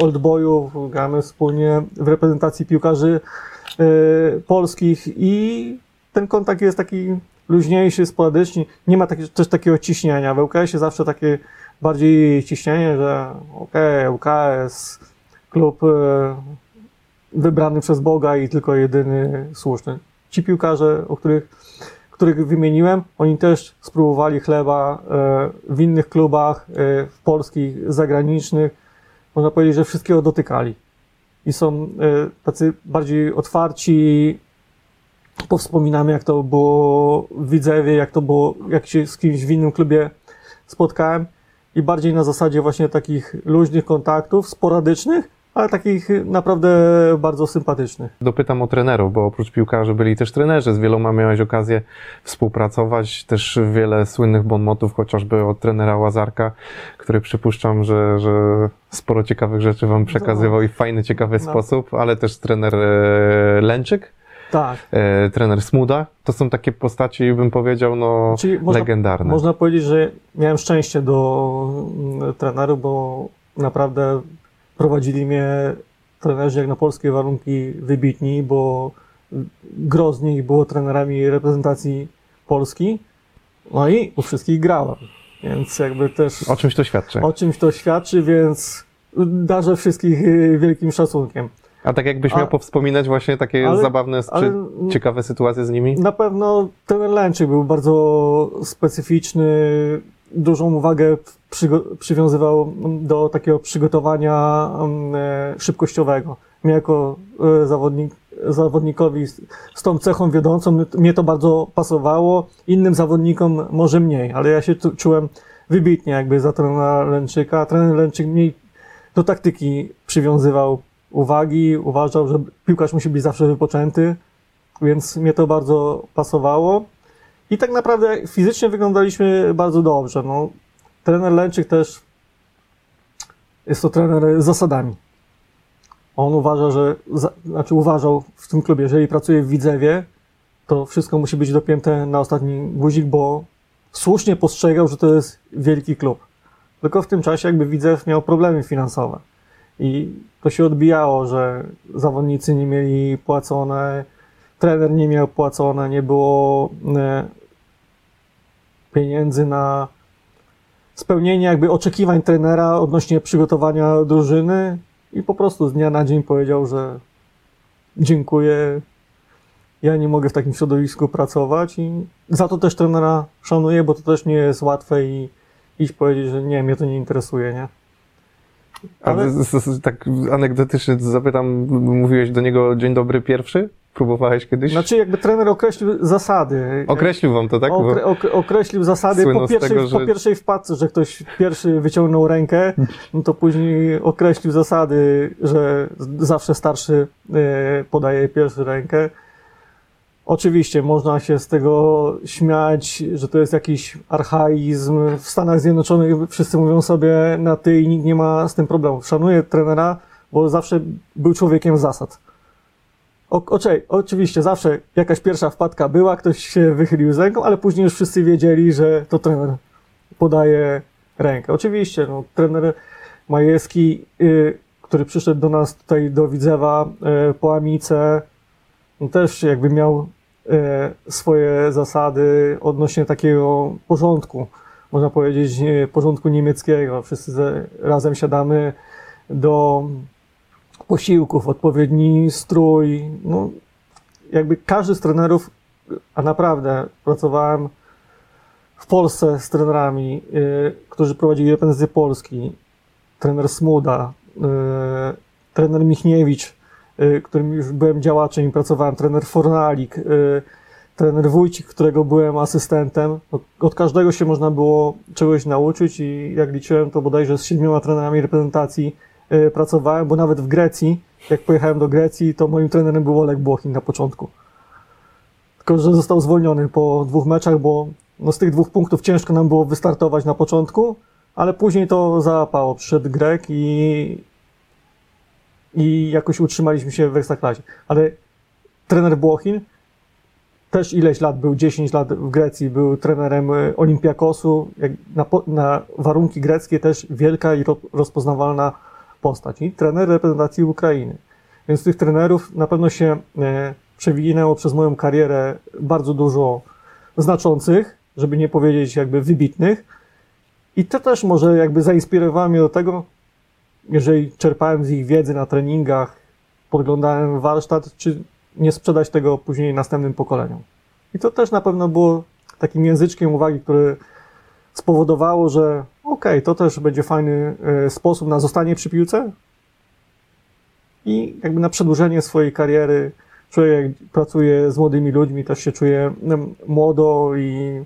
[SPEAKER 2] oldboyów, gramy wspólnie w reprezentacji piłkarzy e, polskich i ten kontakt jest taki luźniejszy, sporadyczny. Nie ma taki, też takiego ciśnienia. W ŁKS-ie zawsze takie bardziej ciśnienie, że okej, ŁKS, klub e, wybrany przez Boga i tylko jedyny słuszny. Ci piłkarze, o których, których wymieniłem, oni też spróbowali chleba e, w innych klubach, e, w polskich, zagranicznych. Można powiedzieć, że wszystkiego dotykali. I są e, tacy bardziej otwarci, powspominamy, jak to było w Widzewie, jak to było, jak się z kimś w innym klubie spotkałem i bardziej na zasadzie właśnie takich luźnych kontaktów, sporadycznych, ale takich naprawdę bardzo sympatycznych.
[SPEAKER 1] Dopytam o trenerów, bo oprócz piłkarzy byli też trenerzy. Z wieloma miałeś okazję współpracować. Też wiele słynnych bonmotów, chociażby od trenera Łazarka, który przypuszczam, że, że sporo ciekawych rzeczy wam przekazywał i w fajny, ciekawy
[SPEAKER 2] No.
[SPEAKER 1] sposób, ale też trener e, Lęczyk,
[SPEAKER 2] Tak.
[SPEAKER 1] e, trener Smuda. To są takie postaci, bym powiedział, no
[SPEAKER 2] Czyli można,
[SPEAKER 1] legendarne.
[SPEAKER 2] można powiedzieć, że miałem szczęście do mm, trenerów, bo naprawdę prowadzili mnie trenerzy jak na polskie warunki wybitni, bo gro z nich było trenerami reprezentacji Polski. No i u wszystkich grałem. Więc jakby też
[SPEAKER 1] O czymś to świadczy.
[SPEAKER 2] o czymś to świadczy, więc darzę wszystkich y, wielkim szacunkiem.
[SPEAKER 1] A tak jakbyś
[SPEAKER 2] A-
[SPEAKER 1] miał powspominać właśnie takie
[SPEAKER 2] ale-
[SPEAKER 1] zabawne czy
[SPEAKER 2] ale-
[SPEAKER 1] ciekawe sytuacje z nimi?
[SPEAKER 2] Na pewno ten Lęczyk był bardzo specyficzny, dużą uwagę przywiązywał do takiego przygotowania mm, e, szybkościowego. Mnie jako e, zawodnik, zawodnikowi z, tą cechą wiodącą, mnie- to bardzo pasowało, innym zawodnikom może mniej, ale ja się czułem wybitnie jakby za trenera Lęczyka. Trener Lęczyk mniej do taktyki przywiązywał uwagi, uważał, że piłkarz musi być zawsze wypoczęty, więc mnie to bardzo pasowało. I tak naprawdę fizycznie wyglądaliśmy bardzo dobrze. No, trener Lęczyk też jest to trener z zasadami. On uważa, że, znaczy uważał w tym klubie, jeżeli pracuje w Widzewie, to wszystko musi być dopięte na ostatni guzik, bo słusznie postrzegał, że to jest wielki klub. Tylko w tym czasie jakby Widzew miał problemy finansowe. I to się odbijało, że zawodnicy nie mieli płacone, trener nie miał płacone, nie było e, pieniędzy na spełnienie jakby oczekiwań trenera odnośnie przygotowania drużyny i po prostu z dnia na dzień powiedział, że dziękuję, ja nie mogę w takim środowisku pracować i za to też trenera szanuję, bo to też nie jest łatwe i iść powiedzieć, że nie, mnie to nie interesuje, nie?
[SPEAKER 1] A
[SPEAKER 2] Ale-
[SPEAKER 1] z, tak anegdotycznie zapytam, mówiłeś do niego dzień dobry pierwszy? Próbowałeś kiedyś?
[SPEAKER 2] Znaczy jakby trener określił zasady.
[SPEAKER 1] Określił wam to, tak?
[SPEAKER 2] Okre, ok, określił zasady po pierwszej,
[SPEAKER 1] tego, że-
[SPEAKER 2] po pierwszej wpadce, że ktoś pierwszy wyciągnął rękę, no to później określił zasady, że zawsze starszy e, podaje pierwszy rękę. Oczywiście można się z tego śmiać, że to jest jakiś archaizm. W Stanach Zjednoczonych wszyscy mówią sobie na ty i nikt nie ma z tym problemu. Szanuję trenera, bo zawsze był człowiekiem zasad. Oczywiście zawsze jakaś pierwsza wpadka była, ktoś się wychylił z ręką, ale później już wszyscy wiedzieli, że to trener podaje rękę. Oczywiście, no, trener Majewski, y, który przyszedł do nas tutaj do Widzewa y, po Amice, no, też jakby miał y, swoje zasady odnośnie takiego porządku, można powiedzieć porządku niemieckiego. Wszyscy ze, razem siadamy do posiłków, odpowiedni strój. No, jakby każdy z trenerów, a naprawdę pracowałem w Polsce z trenerami, y, którzy prowadzili reprezentację Polski. Trener Smuda, y, trener Michniewicz, y, którym już byłem działaczem i pracowałem, trener Fornalik, trener Wójcik, którego byłem asystentem. Od, od każdego się można było czegoś nauczyć i jak liczyłem, to bodajże z siedmioma trenerami reprezentacji pracowałem, bo nawet w Grecji, jak pojechałem do Grecji, to moim trenerem był Oleg Błochin na początku. Tylko, że został zwolniony po dwóch meczach, bo no z tych dwóch punktów ciężko nam było wystartować na początku, ale później to załapało. Przyszedł Grek i, i jakoś utrzymaliśmy się w Ekstraklasie. Ale trener Błochin też ileś lat był, 10 lat w Grecji, był trenerem y, Olimpiakosu. Na, na warunki greckie też wielka i ro, rozpoznawalna postać. I trener reprezentacji Ukrainy. Więc tych trenerów na pewno się e, przewinęło przez moją karierę bardzo dużo znaczących, żeby nie powiedzieć jakby wybitnych. I to też może jakby zainspirowało mnie do tego, jeżeli czerpałem z ich wiedzy na treningach, podglądałem warsztat, czy nie sprzedać tego później następnym pokoleniom. I to też na pewno było takim języczkiem uwagi, który spowodowało, że okej, to też będzie fajny e, sposób na zostanie przy piłce i jakby na przedłużenie swojej kariery. Człowiek pracuje z młodymi ludźmi, też się czuje młodo i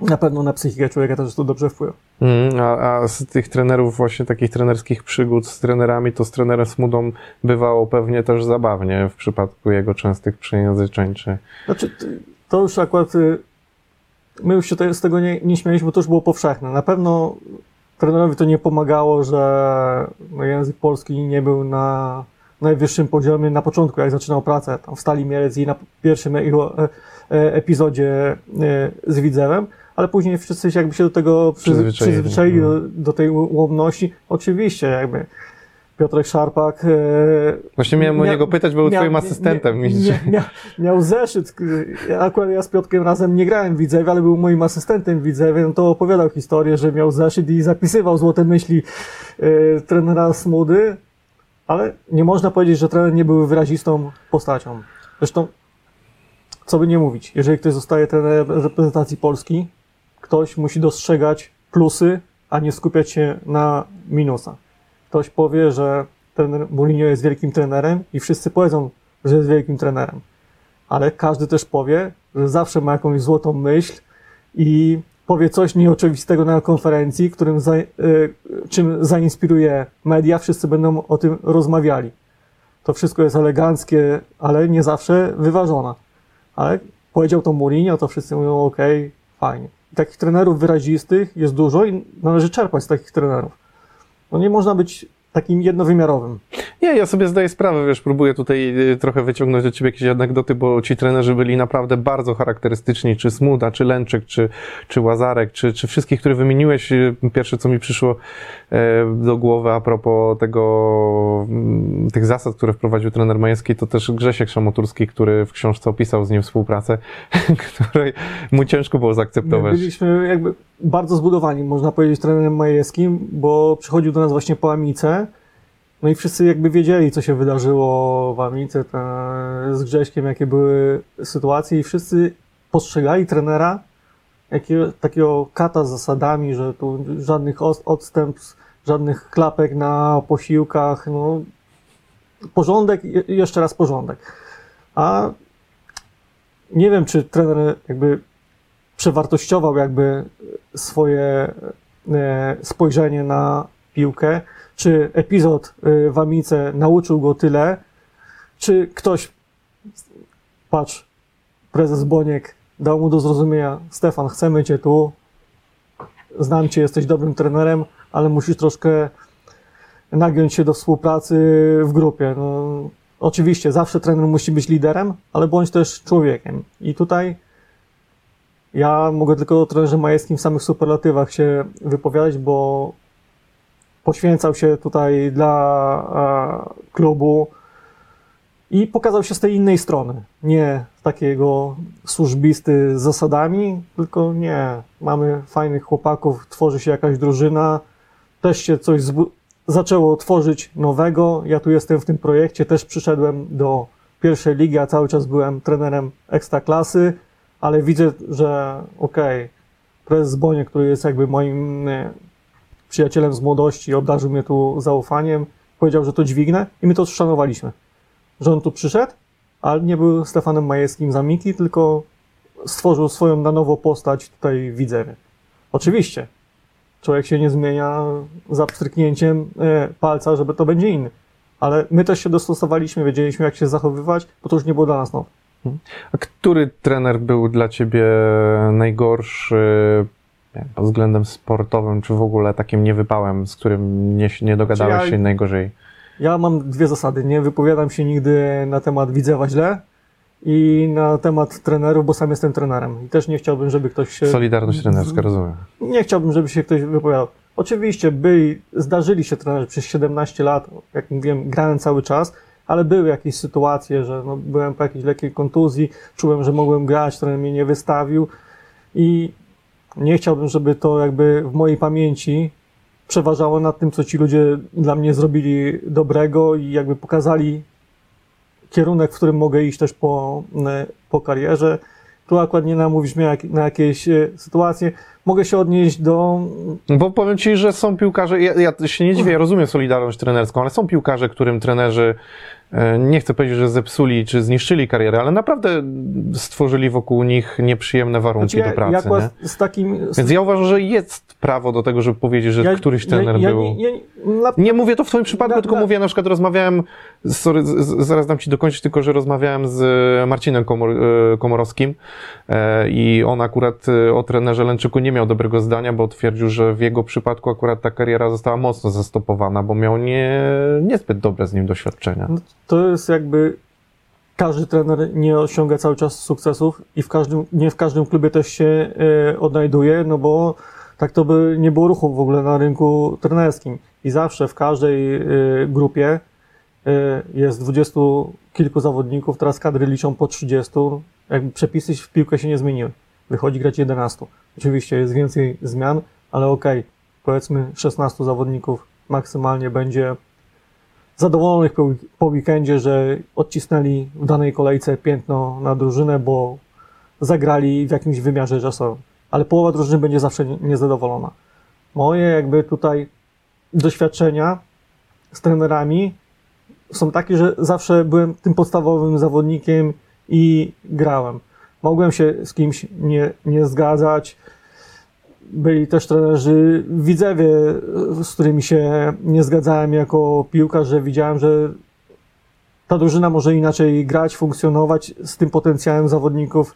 [SPEAKER 2] na pewno na psychikę człowieka też to dobrze wpływa.
[SPEAKER 1] Mm, a, a z tych trenerów, właśnie takich trenerskich przygód z trenerami, to z trenerem Smudą bywało pewnie też zabawnie w przypadku jego częstych przejęzyczeń, czy...
[SPEAKER 2] Znaczy, to już akurat y, my już się te- z tego nie, nie śmialiśmy, bo to już było powszechne. Na pewno trenerowi to nie pomagało, że no, język polski nie był na najwyższym poziomie na początku, jak zaczynał pracę tam w Stali Mielec i na pierwszym jego e, e, epizodzie e, z Widzewem, ale później wszyscy się jakby się do tego przy,
[SPEAKER 1] Przyzwyczaili.
[SPEAKER 2] przyzwyczaili, do, do tej łomności. Oczywiście jakby Piotrek Szarpak e,
[SPEAKER 1] Właśnie miałem o
[SPEAKER 2] Mia-
[SPEAKER 1] niego pytać, był
[SPEAKER 2] Mia-
[SPEAKER 1] twoim asystentem.
[SPEAKER 2] mia- mia- mia- miał zeszyt. Akurat ja z Piotkiem razem nie grałem w Widzewie, ale był moim asystentem w Widzewie. No to opowiadał historię, że miał zeszyt i zapisywał złote myśli e, trenera Smudy, ale nie można powiedzieć, że trener nie był wyrazistą postacią. Zresztą, co by nie mówić, jeżeli ktoś zostaje trenerem reprezentacji Polski, ktoś musi dostrzegać plusy, a nie skupiać się na minusach. Ktoś powie, że trener Mourinho jest wielkim trenerem i wszyscy powiedzą, że jest wielkim trenerem. Ale każdy też powie, że zawsze ma jakąś złotą myśl i powie coś nieoczywistego na konferencji, którym za, y, czym zainspiruje media, wszyscy będą o tym rozmawiali. To wszystko jest eleganckie, ale nie zawsze wyważone. Ale powiedział to Mourinho, to wszyscy mówią, okej, fajnie. I takich trenerów wyrazistych jest dużo i należy czerpać z takich trenerów. No nie można być takim jednowymiarowym.
[SPEAKER 1] Nie, ja sobie zdaję sprawę, wiesz, próbuję tutaj y, trochę wyciągnąć od ciebie jakieś anegdoty, bo ci trenerzy byli naprawdę bardzo charakterystyczni, czy Smuda, czy Lęczyk, czy, czy Łazarek, czy, czy wszystkich, które wymieniłeś. y, Pierwsze, co mi przyszło e, do głowy a propos tego, mm, tych zasad, które wprowadził trener Majewski, to też Grzesiek Szamoturski, który w książce opisał z nim współpracę, której mu ciężko było
[SPEAKER 2] My
[SPEAKER 1] zaakceptować.
[SPEAKER 2] byliśmy jakby bardzo zbudowani, można powiedzieć, trenerem majewskim, bo przychodził do nas właśnie po Amice, no i wszyscy jakby wiedzieli, co się wydarzyło w Amice te, z Grześkiem, jakie były sytuacje i wszyscy postrzegali trenera jakiego, takiego kata z zasadami, że tu żadnych odstępstw, żadnych klapek na posiłkach, no porządek i jeszcze raz porządek. A nie wiem, czy trener jakby przewartościował jakby swoje e, spojrzenie na piłkę, czy epizod e, w Amice nauczył go tyle, czy ktoś, patrz, prezes Boniek dał mu do zrozumienia, Stefan, chcemy cię tu, znam cię, jesteś dobrym trenerem, ale musisz troszkę nagiąć się do współpracy w grupie. No, oczywiście, zawsze trener musi być liderem, ale bądź też człowiekiem. I tutaj ja mogę tylko o trenerze Majewskim w samych superlatywach się wypowiadać, bo poświęcał się tutaj dla e, klubu i pokazał się z tej innej strony. Nie takiego służbisty z zasadami, tylko nie. Mamy fajnych chłopaków, tworzy się jakaś drużyna, też się coś zaczęło tworzyć nowego. Ja tu jestem w tym projekcie, też przyszedłem do pierwszej ligi, a cały czas byłem trenerem ekstraklasy ale widzę, że okej, prezes Bonie, który jest jakby moim e, przyjacielem z młodości, obdarzył mnie tu zaufaniem, powiedział, że to dźwignę i my to szanowaliśmy. Że on tu przyszedł, ale nie był Stefanem Majewskim z Amiki, tylko stworzył swoją na nowo postać tutaj w Widzewie. Oczywiście, człowiek się nie zmienia za pstryknięciem e, palca, żeby to będzie inny. Ale my też się dostosowaliśmy, wiedzieliśmy jak się zachowywać, bo to już nie było dla nas nowe.
[SPEAKER 1] A który trener był dla ciebie najgorszy pod względem sportowym, czy w ogóle takim niewypałem, z którym nie, nie dogadałeś
[SPEAKER 2] Znaczy ja-
[SPEAKER 1] się najgorzej?
[SPEAKER 2] Ja mam dwie zasady. Nie wypowiadam się nigdy na temat Widzewa źle i na temat trenerów, bo sam jestem trenerem. I też nie chciałbym, żeby ktoś się...
[SPEAKER 1] Solidarność trenerska, rozumiem.
[SPEAKER 2] Nie chciałbym, żeby się ktoś wypowiadał. Oczywiście byli, zdarzyli się trenerzy przez 17 lat, jak mówiłem, grałem cały czas, ale były jakieś sytuacje, że no, byłem po jakiejś lekkiej kontuzji, czułem, że mogłem grać, trener mnie nie wystawił i nie chciałbym, żeby to jakby w mojej pamięci przeważało nad tym, co ci ludzie dla mnie zrobili dobrego i jakby pokazali kierunek, w którym mogę iść też po, e, po karierze. Tu akurat nie namówisz mnie jak- na jakieś e, sytuacje. mogę się odnieść do
[SPEAKER 1] Bo powiem ci, że są piłkarze, ja, ja się nie dziwię, ja rozumiem solidarność trenerską, ale są piłkarze, którym trenerzy, nie chcę powiedzieć, że zepsuli czy zniszczyli karierę, ale naprawdę stworzyli wokół nich nieprzyjemne warunki
[SPEAKER 2] Znaczy,
[SPEAKER 1] do pracy.
[SPEAKER 2] z takim. Z,
[SPEAKER 1] Więc ja uważam, że jest prawo do tego, żeby powiedzieć, że któryś trener
[SPEAKER 2] ja, ja,
[SPEAKER 1] był...
[SPEAKER 2] nie- ja, na,
[SPEAKER 1] Nie mówię to w twoim przypadku,
[SPEAKER 2] Na-
[SPEAKER 1] tylko
[SPEAKER 2] na-
[SPEAKER 1] mówię, na przykład rozmawiałem, sorry, zaraz dam ci dokończyć, tylko że rozmawiałem z Marcinem Komor, e, Komorowskim e, i on akurat e, o trenerze Lęczyku nie miał dobrego zdania, bo twierdził, że w jego przypadku akurat ta kariera została mocno zastopowana, bo miał nie, niezbyt dobre z nim doświadczenia.
[SPEAKER 2] To jest jakby. Każdy trener nie osiąga cały czas sukcesów i w każdym, nie w każdym klubie też się e, odnajduje, no bo tak to by nie było ruchu w ogóle na rynku trenerskim. I zawsze w każdej e, grupie e, jest dwudziestu kilku zawodników, teraz kadry liczą po 30. Jakby przepisy w piłkę się nie zmieniły. Wychodzi grać 11. Oczywiście jest więcej zmian, ale okej, powiedzmy 16 zawodników maksymalnie będzie zadowolonych po, po weekendzie, że odcisnęli w danej kolejce piętno na drużynę, bo zagrali w jakimś wymiarze czasowym. Ale połowa drużyny będzie zawsze nie- niezadowolona. Moje jakby tutaj doświadczenia z trenerami są takie, że zawsze byłem tym podstawowym zawodnikiem i grałem. Mogłem się z kimś nie, nie zgadzać. Byli też trenerzy widzewie, z którymi się nie zgadzałem jako piłkarz, że widziałem, że ta drużyna może inaczej grać, funkcjonować z tym potencjałem zawodników,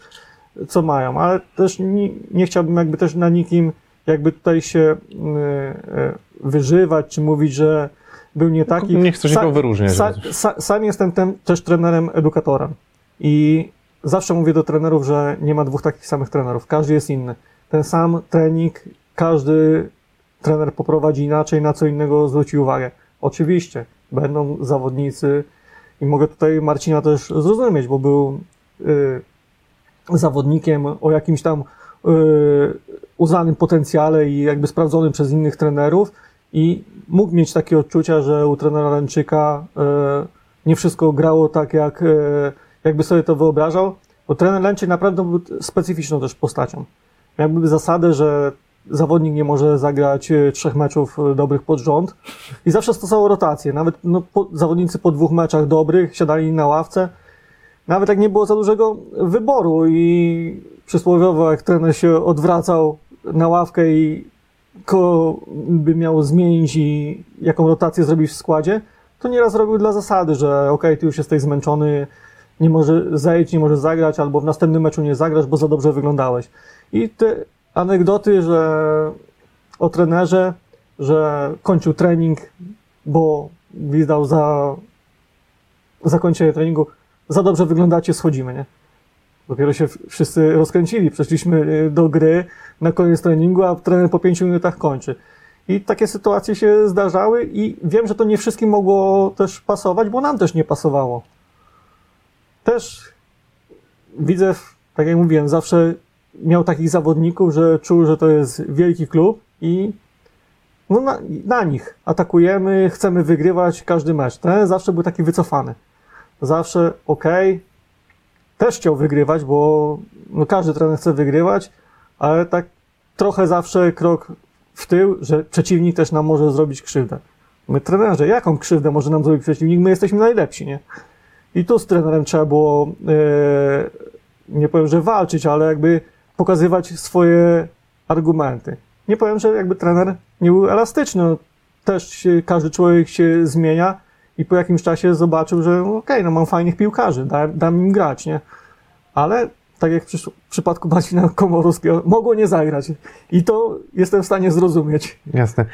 [SPEAKER 2] co mają. Ale też nie, nie chciałbym jakby też na nikim jakby tutaj się y, y, wyżywać, czy mówić, że był nie taki.
[SPEAKER 1] Nie chcesz nikogo wyróżniać.
[SPEAKER 2] Sa, sa, sam jestem tem, też trenerem, edukatorem. I zawsze mówię do trenerów, że nie ma dwóch takich samych trenerów. Każdy jest inny. Ten sam trening, każdy trener poprowadzi inaczej, na co innego zwróci uwagę. Oczywiście, będą zawodnicy i mogę tutaj Marcina też zrozumieć, bo był y, zawodnikiem o jakimś tam y, uznanym potencjale i jakby sprawdzonym przez innych trenerów i mógł mieć takie odczucia, że u trenera Lęczyka e, nie wszystko grało tak, jak e, jakby sobie to wyobrażał, bo trener Lęczyk naprawdę był specyficzną też postacią. Jakby zasadę, że zawodnik nie może zagrać e, trzech meczów e, dobrych pod rząd i zawsze stosował rotację. Nawet no, po, zawodnicy po dwóch meczach dobrych siadali na ławce, nawet jak nie było za dużego wyboru i przysłowiowo jak trener się odwracał na ławkę i kogo by miał zmienić i jaką rotację zrobić w składzie, to nieraz robił dla zasady, że okej, ty już jesteś zmęczony, nie może zejść, nie może zagrać, albo w następnym meczu nie zagrasz, bo za dobrze wyglądałeś. I te anegdoty, że o trenerze, że kończył trening, bo gwizdał za zakończenie treningu, za dobrze wyglądacie, schodzimy, nie? Dopiero się wszyscy rozkręcili. Przeszliśmy y, do gry na koniec treningu, a trener po pięciu minutach kończy. I takie sytuacje się zdarzały i wiem, że to nie wszystkim mogło też pasować, bo nam też nie pasowało. Też widzę, tak jak mówiłem, zawsze miał takich zawodników, że czuł, że to jest wielki klub i no na, na nich atakujemy, chcemy wygrywać każdy mecz. Ten zawsze był taki wycofany. Zawsze okej, też chciał wygrywać, bo no każdy trener chce wygrywać, ale tak trochę zawsze krok w tył, że przeciwnik też nam może zrobić krzywdę. My trenerzy, jaką krzywdę może nam zrobić przeciwnik? My jesteśmy najlepsi, nie? I tu z trenerem trzeba było, e, nie powiem, że walczyć, ale jakby pokazywać swoje argumenty. Nie powiem, że jakby trener nie był elastyczny. No, Też każdy człowiek się zmienia i po jakimś czasie zobaczył, że no okej, no mam fajnych piłkarzy, dam, dam im grać, nie? Ale tak jak w przypadku Marcina Komorowskiego, mogło nie zagrać. I to jestem w stanie zrozumieć.
[SPEAKER 1] Jasne.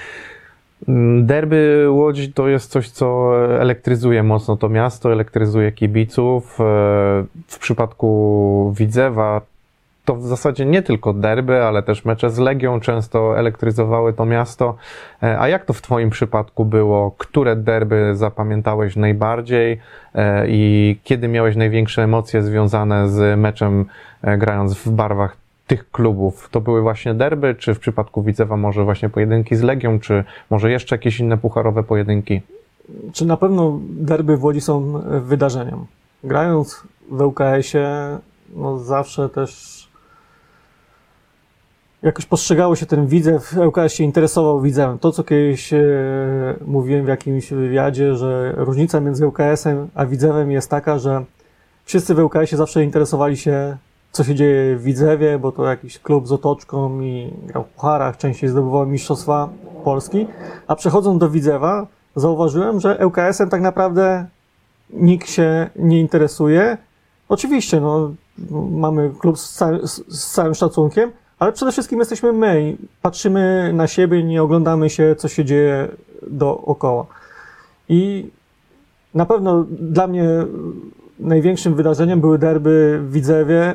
[SPEAKER 1] Mm, Derby Łodzi to jest coś, co elektryzuje mocno to miasto, elektryzuje kibiców. E, W przypadku Widzewa to w zasadzie nie tylko derby, ale też mecze z Legią często elektryzowały to miasto. E, A jak to w Twoim przypadku było? Które derby zapamiętałeś najbardziej e, i kiedy miałeś największe emocje związane z meczem e, grając w barwach tych klubów? To były właśnie derby, czy w przypadku Widzewa może właśnie pojedynki z Legią, czy może jeszcze jakieś inne pucharowe pojedynki?
[SPEAKER 2] Czy na pewno derby w Łodzi są wydarzeniem? Grając w ŁKS-ie, no zawsze też jakoś postrzegało się ten widzew, ŁKS się interesował widzem. To, co kiedyś e, mówiłem w jakimś wywiadzie, że różnica między ŁKS-em a widzewem jest taka, że wszyscy w ŁKS-ie zawsze interesowali się, co się dzieje w Widzewie, bo to jakiś klub z otoczką i grał w pucharach, częściej zdobywał mistrzostwa Polski, a przechodząc do Widzewa, zauważyłem, że ŁKS-em tak naprawdę nikt się nie interesuje. Oczywiście, no, mamy klub z, całym- z, całym szacunkiem, ale przede wszystkim jesteśmy my patrzymy na siebie, nie oglądamy się, co się dzieje dookoła. I na pewno dla mnie największym wydarzeniem były derby w Widzewie,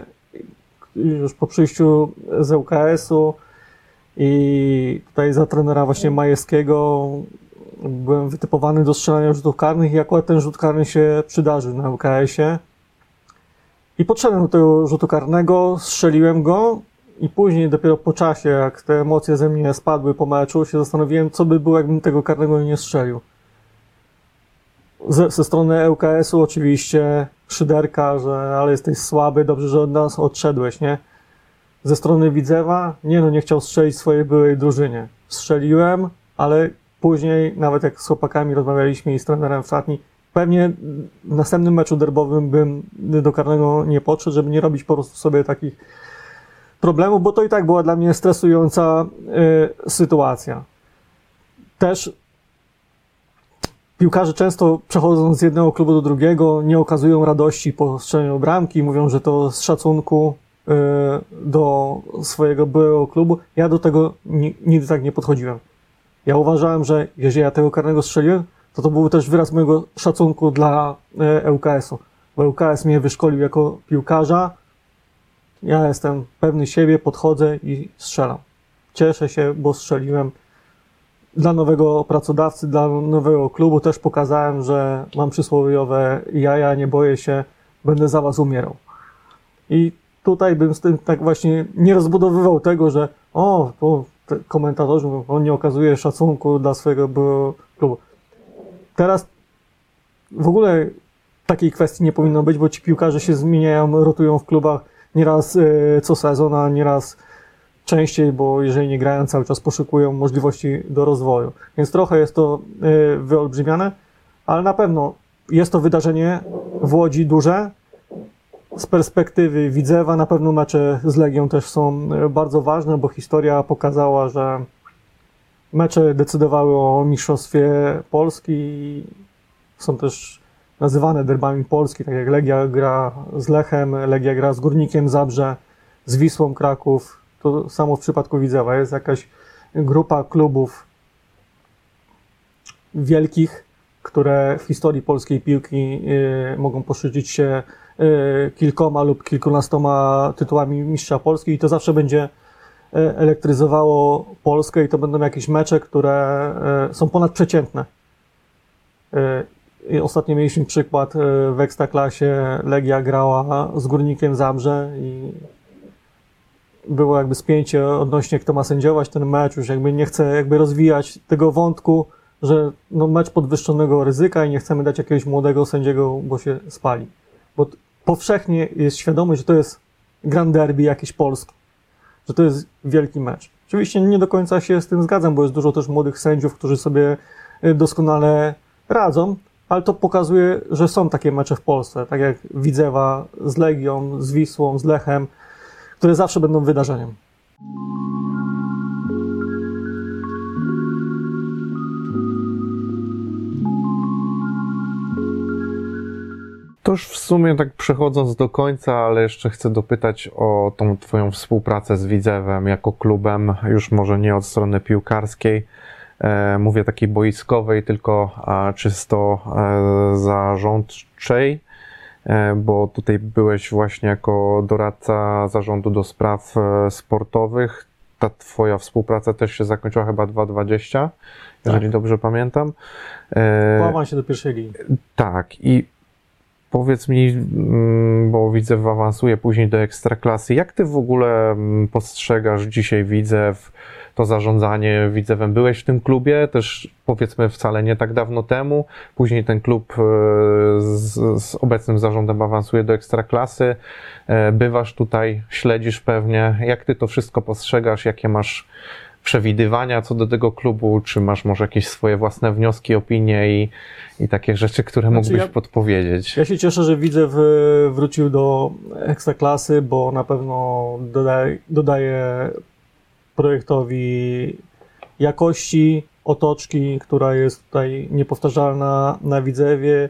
[SPEAKER 2] już po przyjściu z ŁKS-u i tutaj za trenera właśnie Majewskiego byłem wytypowany do strzelania rzutów karnych i akurat ten rzut karny się przydarzył na ŁKS-ie. I podszedłem do tego rzutu karnego, strzeliłem go i później dopiero po czasie, jak te emocje ze mnie spadły po meczu, się zastanowiłem, co by było, jakbym tego karnego nie strzelił. Ze, ze strony ŁKS-u oczywiście szyderka, że ale jesteś słaby, dobrze, że od nas odszedłeś, nie? Ze strony Widzewa, nie no, nie chciał strzelić swojej byłej drużynie. Strzeliłem, ale później, nawet jak z chłopakami rozmawialiśmy i z trenerem w szatni, pewnie w następnym meczu derbowym bym do karnego nie podszedł, żeby nie robić po prostu sobie takich problemów, bo to i tak była dla mnie stresująca y, sytuacja. Też piłkarze często przechodząc z jednego klubu do drugiego nie okazują radości po strzeleniu bramki, mówią, że to z szacunku y, do swojego byłego klubu. Ja do tego ni- nigdy tak nie podchodziłem. Ja uważałem, że jeżeli ja tego karnego strzeliłem, to to był też wyraz mojego szacunku dla y, ŁKS-u. Bo ŁKS mnie wyszkolił jako piłkarza. Ja jestem pewny siebie, podchodzę i strzelam. Cieszę się, bo strzeliłem dla nowego pracodawcy, dla nowego klubu też pokazałem, że mam przysłowiowe jaja, nie boję się, będę za was umierał. I tutaj bym z tym tak właśnie nie rozbudowywał tego, że o, komentatorzy mówią, on nie okazuje szacunku dla swojego klubu. Teraz w ogóle takiej kwestii nie powinno być, bo ci piłkarze się zmieniają, rotują w klubach nieraz e, co sezon, a nieraz częściej, bo jeżeli nie grają, cały czas poszukują możliwości do rozwoju. Więc trochę jest to y, wyolbrzymiane, ale na pewno jest to wydarzenie w Łodzi duże. Z perspektywy Widzewa na pewno mecze z Legią też są y, bardzo ważne, bo historia pokazała, że mecze decydowały o mistrzostwie Polski i są też nazywane derbami Polski, tak jak Legia gra z Lechem, Legia gra z Górnikiem Zabrze, z Wisłą Kraków, to samo w przypadku Widzewa. Jest jakaś grupa klubów wielkich, które w historii polskiej piłki y, mogą poszydzić się y, kilkoma lub kilkunastoma tytułami mistrza Polski i to zawsze będzie y, elektryzowało Polskę i to będą jakieś mecze, które są ponadprzeciętne. I Ostatnio mieliśmy przykład y, w Ekstraklasie. Legia grała z Górnikiem Zabrze i było jakby spięcie odnośnie kto ma sędziować ten mecz, już jakby nie chcę jakby rozwijać tego wątku, że no mecz podwyższonego ryzyka i nie chcemy dać jakiegoś młodego sędziego, bo się spali. Bo powszechnie jest świadomość, że to jest grand derby jakieś polskie, że to jest wielki mecz. Oczywiście nie do końca się z tym zgadzam, bo jest dużo też młodych sędziów, którzy sobie y, doskonale radzą, ale to pokazuje, że są takie mecze w Polsce, tak jak Widzewa z Legią, z Wisłą, z Lechem, które zawsze będą wydarzeniem.
[SPEAKER 1] To już w sumie tak przechodząc do końca, ale jeszcze chcę dopytać o tą twoją współpracę z Widzewem jako klubem, już może nie od strony piłkarskiej, mówię takiej boiskowej, tylko czysto e, zarządczej, e, bo tutaj byłeś właśnie jako doradca zarządu do spraw e, sportowych. Ta twoja współpraca też się zakończyła chyba 2.20, jeżeli
[SPEAKER 2] Tak.
[SPEAKER 1] dobrze pamiętam. E,
[SPEAKER 2] Po awansie do pierwszej ligi.
[SPEAKER 1] tak, i powiedz mi, mm, bo Widzew awansuje później do Ekstraklasy, jak ty w ogóle mm, postrzegasz dzisiaj Widzew, to zarządzanie Widzewem. Byłeś w tym klubie też powiedzmy wcale nie tak dawno temu. Później ten klub e, z, z obecnym zarządem awansuje do ekstraklasy. E, bywasz tutaj, śledzisz pewnie. Jak ty to wszystko postrzegasz? Jakie masz przewidywania co do tego klubu? Czy masz może jakieś swoje własne wnioski, opinie i, i takie rzeczy, które
[SPEAKER 2] Znaczy
[SPEAKER 1] mógłbyś
[SPEAKER 2] ja-
[SPEAKER 1] podpowiedzieć?
[SPEAKER 2] Ja się cieszę, że Widzew e, wrócił do ekstraklasy, bo na pewno dodaje, dodaje projektowi jakości, otoczki, która jest tutaj niepowtarzalna na Widzewie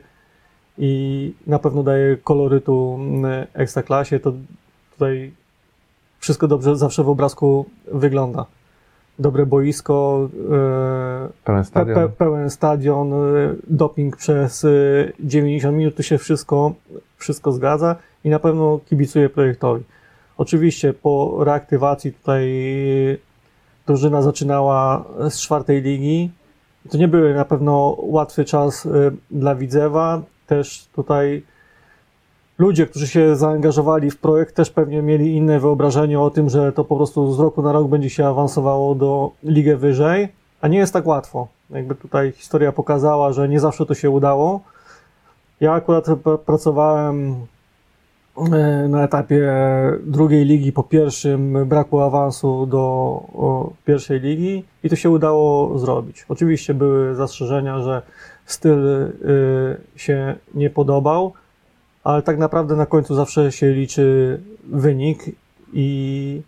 [SPEAKER 2] i na pewno daje kolorytu m, ekstraklasie. To tutaj wszystko dobrze zawsze w obrazku wygląda. Dobre boisko, e,
[SPEAKER 1] Pełen
[SPEAKER 2] Pe,
[SPEAKER 1] stadion?
[SPEAKER 2] pe, pełen stadion, doping przez y, 90 minut, tu się wszystko, wszystko zgadza i na pewno kibicuję projektowi. Oczywiście po reaktywacji tutaj drużyna zaczynała z czwartej ligi. To nie były na pewno łatwy czas y, dla Widzewa. Też tutaj ludzie, którzy się zaangażowali w projekt, też pewnie mieli inne wyobrażenie o tym, że to po prostu z roku na rok będzie się awansowało do ligę wyżej. A nie jest tak łatwo. Jakby tutaj historia pokazała, że nie zawsze to się udało. Ja akurat pr- pracowałem na etapie drugiej ligi po pierwszym braku awansu do pierwszej ligi i to się udało zrobić. Oczywiście były zastrzeżenia, że styl y, się nie podobał, ale tak naprawdę na końcu zawsze się liczy wynik i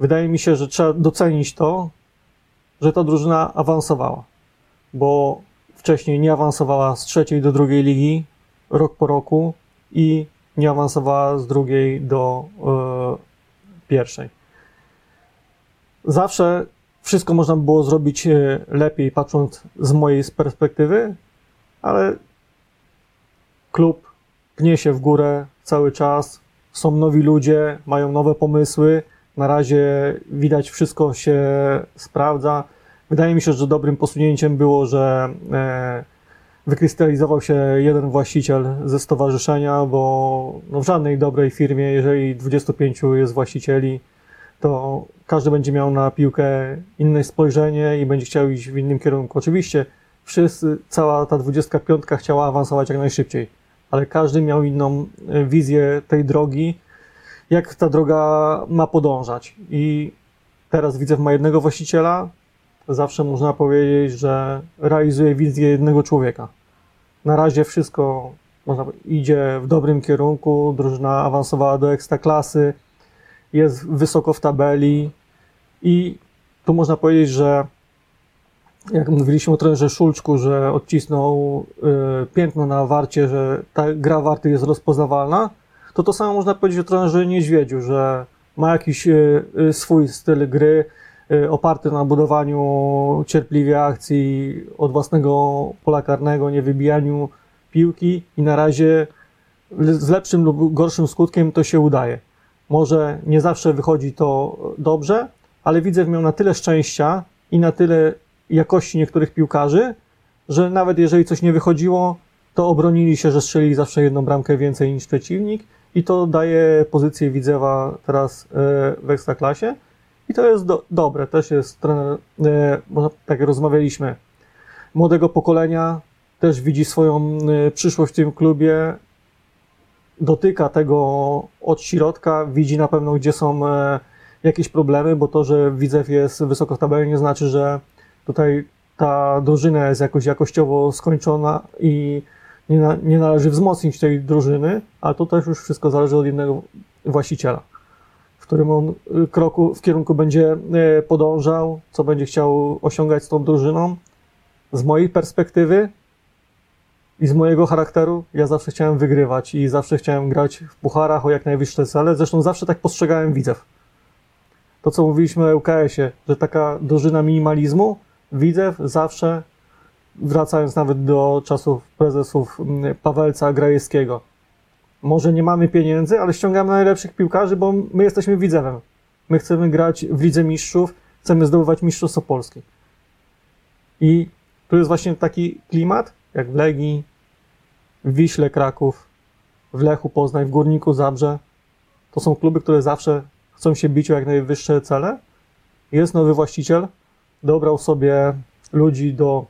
[SPEAKER 2] wydaje mi się, że trzeba docenić to, że ta drużyna awansowała, bo wcześniej nie awansowała z trzeciej do drugiej ligi rok po roku i nie awansowała z drugiej do e, pierwszej. Zawsze wszystko można było zrobić e, lepiej, patrząc z mojej perspektywy, ale klub pnie się w górę cały czas. Są nowi ludzie, mają nowe pomysły. Na razie widać, wszystko się sprawdza. Wydaje mi się, że dobrym posunięciem było, że e, wykrystalizował się jeden właściciel ze stowarzyszenia, bo no w żadnej dobrej firmie, jeżeli 25 jest właścicieli, to każdy będzie miał na piłkę inne spojrzenie i będzie chciał iść w innym kierunku. Oczywiście wszyscy, cała ta 25 chciała awansować jak najszybciej, ale każdy miał inną e, wizję tej drogi, jak ta droga ma podążać. I teraz Widzew ma jednego właściciela, zawsze można powiedzieć, że realizuje wizję jednego człowieka. Na razie wszystko można, idzie w dobrym kierunku, drużyna awansowała do ekstraklasy, jest wysoko w tabeli i tu można powiedzieć, że jak mówiliśmy o trenerze Szulczku, że odcisnął y, piętno na warcie, że ta gra warty jest rozpoznawalna, to to samo można powiedzieć o trenerze Niedźwiedziu, że ma jakiś y, y, swój styl gry, oparty na budowaniu cierpliwie akcji od własnego pola karnego, nie wybijaniu piłki i na razie z lepszym lub gorszym skutkiem to się udaje. Może nie zawsze wychodzi to dobrze, ale widzę miał na tyle szczęścia i na tyle jakości niektórych piłkarzy, że nawet jeżeli coś nie wychodziło, to obronili się, że strzelili zawsze jedną bramkę więcej niż przeciwnik i to daje pozycję Widzewa teraz e, w Ekstraklasie i to jest do, dobre. Też jest trener, można, tak rozmawialiśmy, młodego pokolenia, też widzi swoją e, przyszłość w tym klubie, dotyka tego od środka, widzi na pewno, gdzie są e, jakieś problemy, bo to, że Widzew jest wysoko w tabeli, nie znaczy, że tutaj ta drużyna jest jakoś jakościowo skończona i nie, na, nie należy wzmocnić tej drużyny, ale to też już wszystko zależy od jednego właściciela, w którym on y, kroku, w kierunku będzie y, podążał, co będzie chciał osiągać z tą drużyną. Z mojej perspektywy i z mojego charakteru, ja zawsze chciałem wygrywać i zawsze chciałem grać w pucharach o jak najwyższe cele. Zresztą zawsze tak postrzegałem Widzew. To, co mówiliśmy o UKS-ie, że taka drużyna minimalizmu, Widzew zawsze, wracając nawet do czasów prezesów mm, Pawelca, Grajewskiego, może nie mamy pieniędzy, ale ściągamy najlepszych piłkarzy, bo my jesteśmy Widzewem. My chcemy grać w Lidze Mistrzów, chcemy zdobywać Mistrzostwo Polskie. I tu jest właśnie taki klimat, jak w Legii, w Wiśle Kraków, w Lechu Poznań, w Górniku Zabrze. To są kluby, które zawsze chcą się bić o jak najwyższe cele jest nowy właściciel, dobrał sobie ludzi do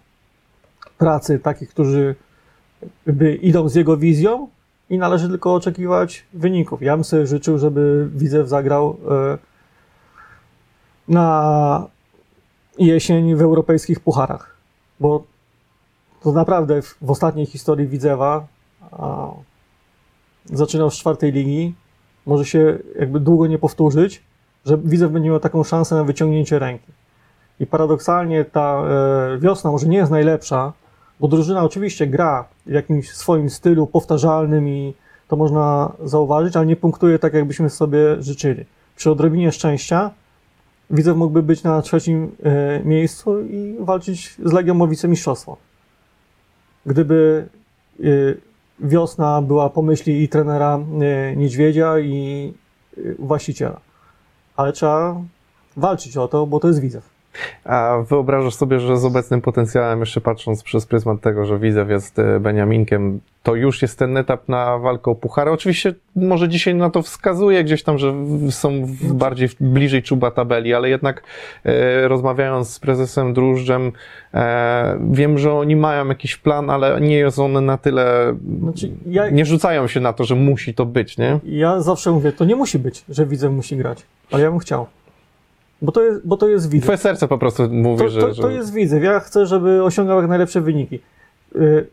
[SPEAKER 2] pracy, takich, którzy jakby idą z jego wizją i należy tylko oczekiwać wyników. Ja bym sobie życzył, żeby Widzew zagrał e, na jesień w europejskich pucharach, bo to naprawdę w, ostatniej historii Widzewa zaczynał z czwartej ligi, może się jakby długo nie powtórzyć, że Widzew będzie miał taką szansę na wyciągnięcie ręki. I paradoksalnie ta e, wiosna może nie jest najlepsza, bo drużyna oczywiście gra w jakimś swoim stylu powtarzalnym i to można zauważyć, ale nie punktuje tak, jakbyśmy sobie życzyli. Przy odrobinie szczęścia Widzew mógłby być na trzecim e, miejscu i walczyć z Legią o wicemistrzostwo. Gdyby e, wiosna była po myśli i trenera e, Niedźwiedzia i właściciela. Ale trzeba walczyć o to, bo to jest Widzew.
[SPEAKER 1] A wyobrażasz sobie, że z obecnym potencjałem, jeszcze patrząc przez pryzmat tego, że Widzew jest Beniaminkiem, to już jest ten etap na walkę o puchary? Oczywiście może dzisiaj na to wskazuje gdzieś tam, że są bardziej bliżej czuba tabeli, ale jednak e, rozmawiając z prezesem Drużdżem, e, wiem, że oni mają jakiś plan, ale nie jest on na tyle,
[SPEAKER 2] Znaczy, ja,
[SPEAKER 1] nie rzucają się na to, że musi to być, nie?
[SPEAKER 2] ja zawsze mówię, to nie musi być, że Widzew musi grać, ale ja bym chciał. Bo to jest, bo to jest Widzew.
[SPEAKER 1] Twoje serce po prostu mówi,
[SPEAKER 2] To,
[SPEAKER 1] że...
[SPEAKER 2] to,
[SPEAKER 1] że...
[SPEAKER 2] to jest Widzew. Ja chcę, żeby osiągał jak najlepsze wyniki. Y,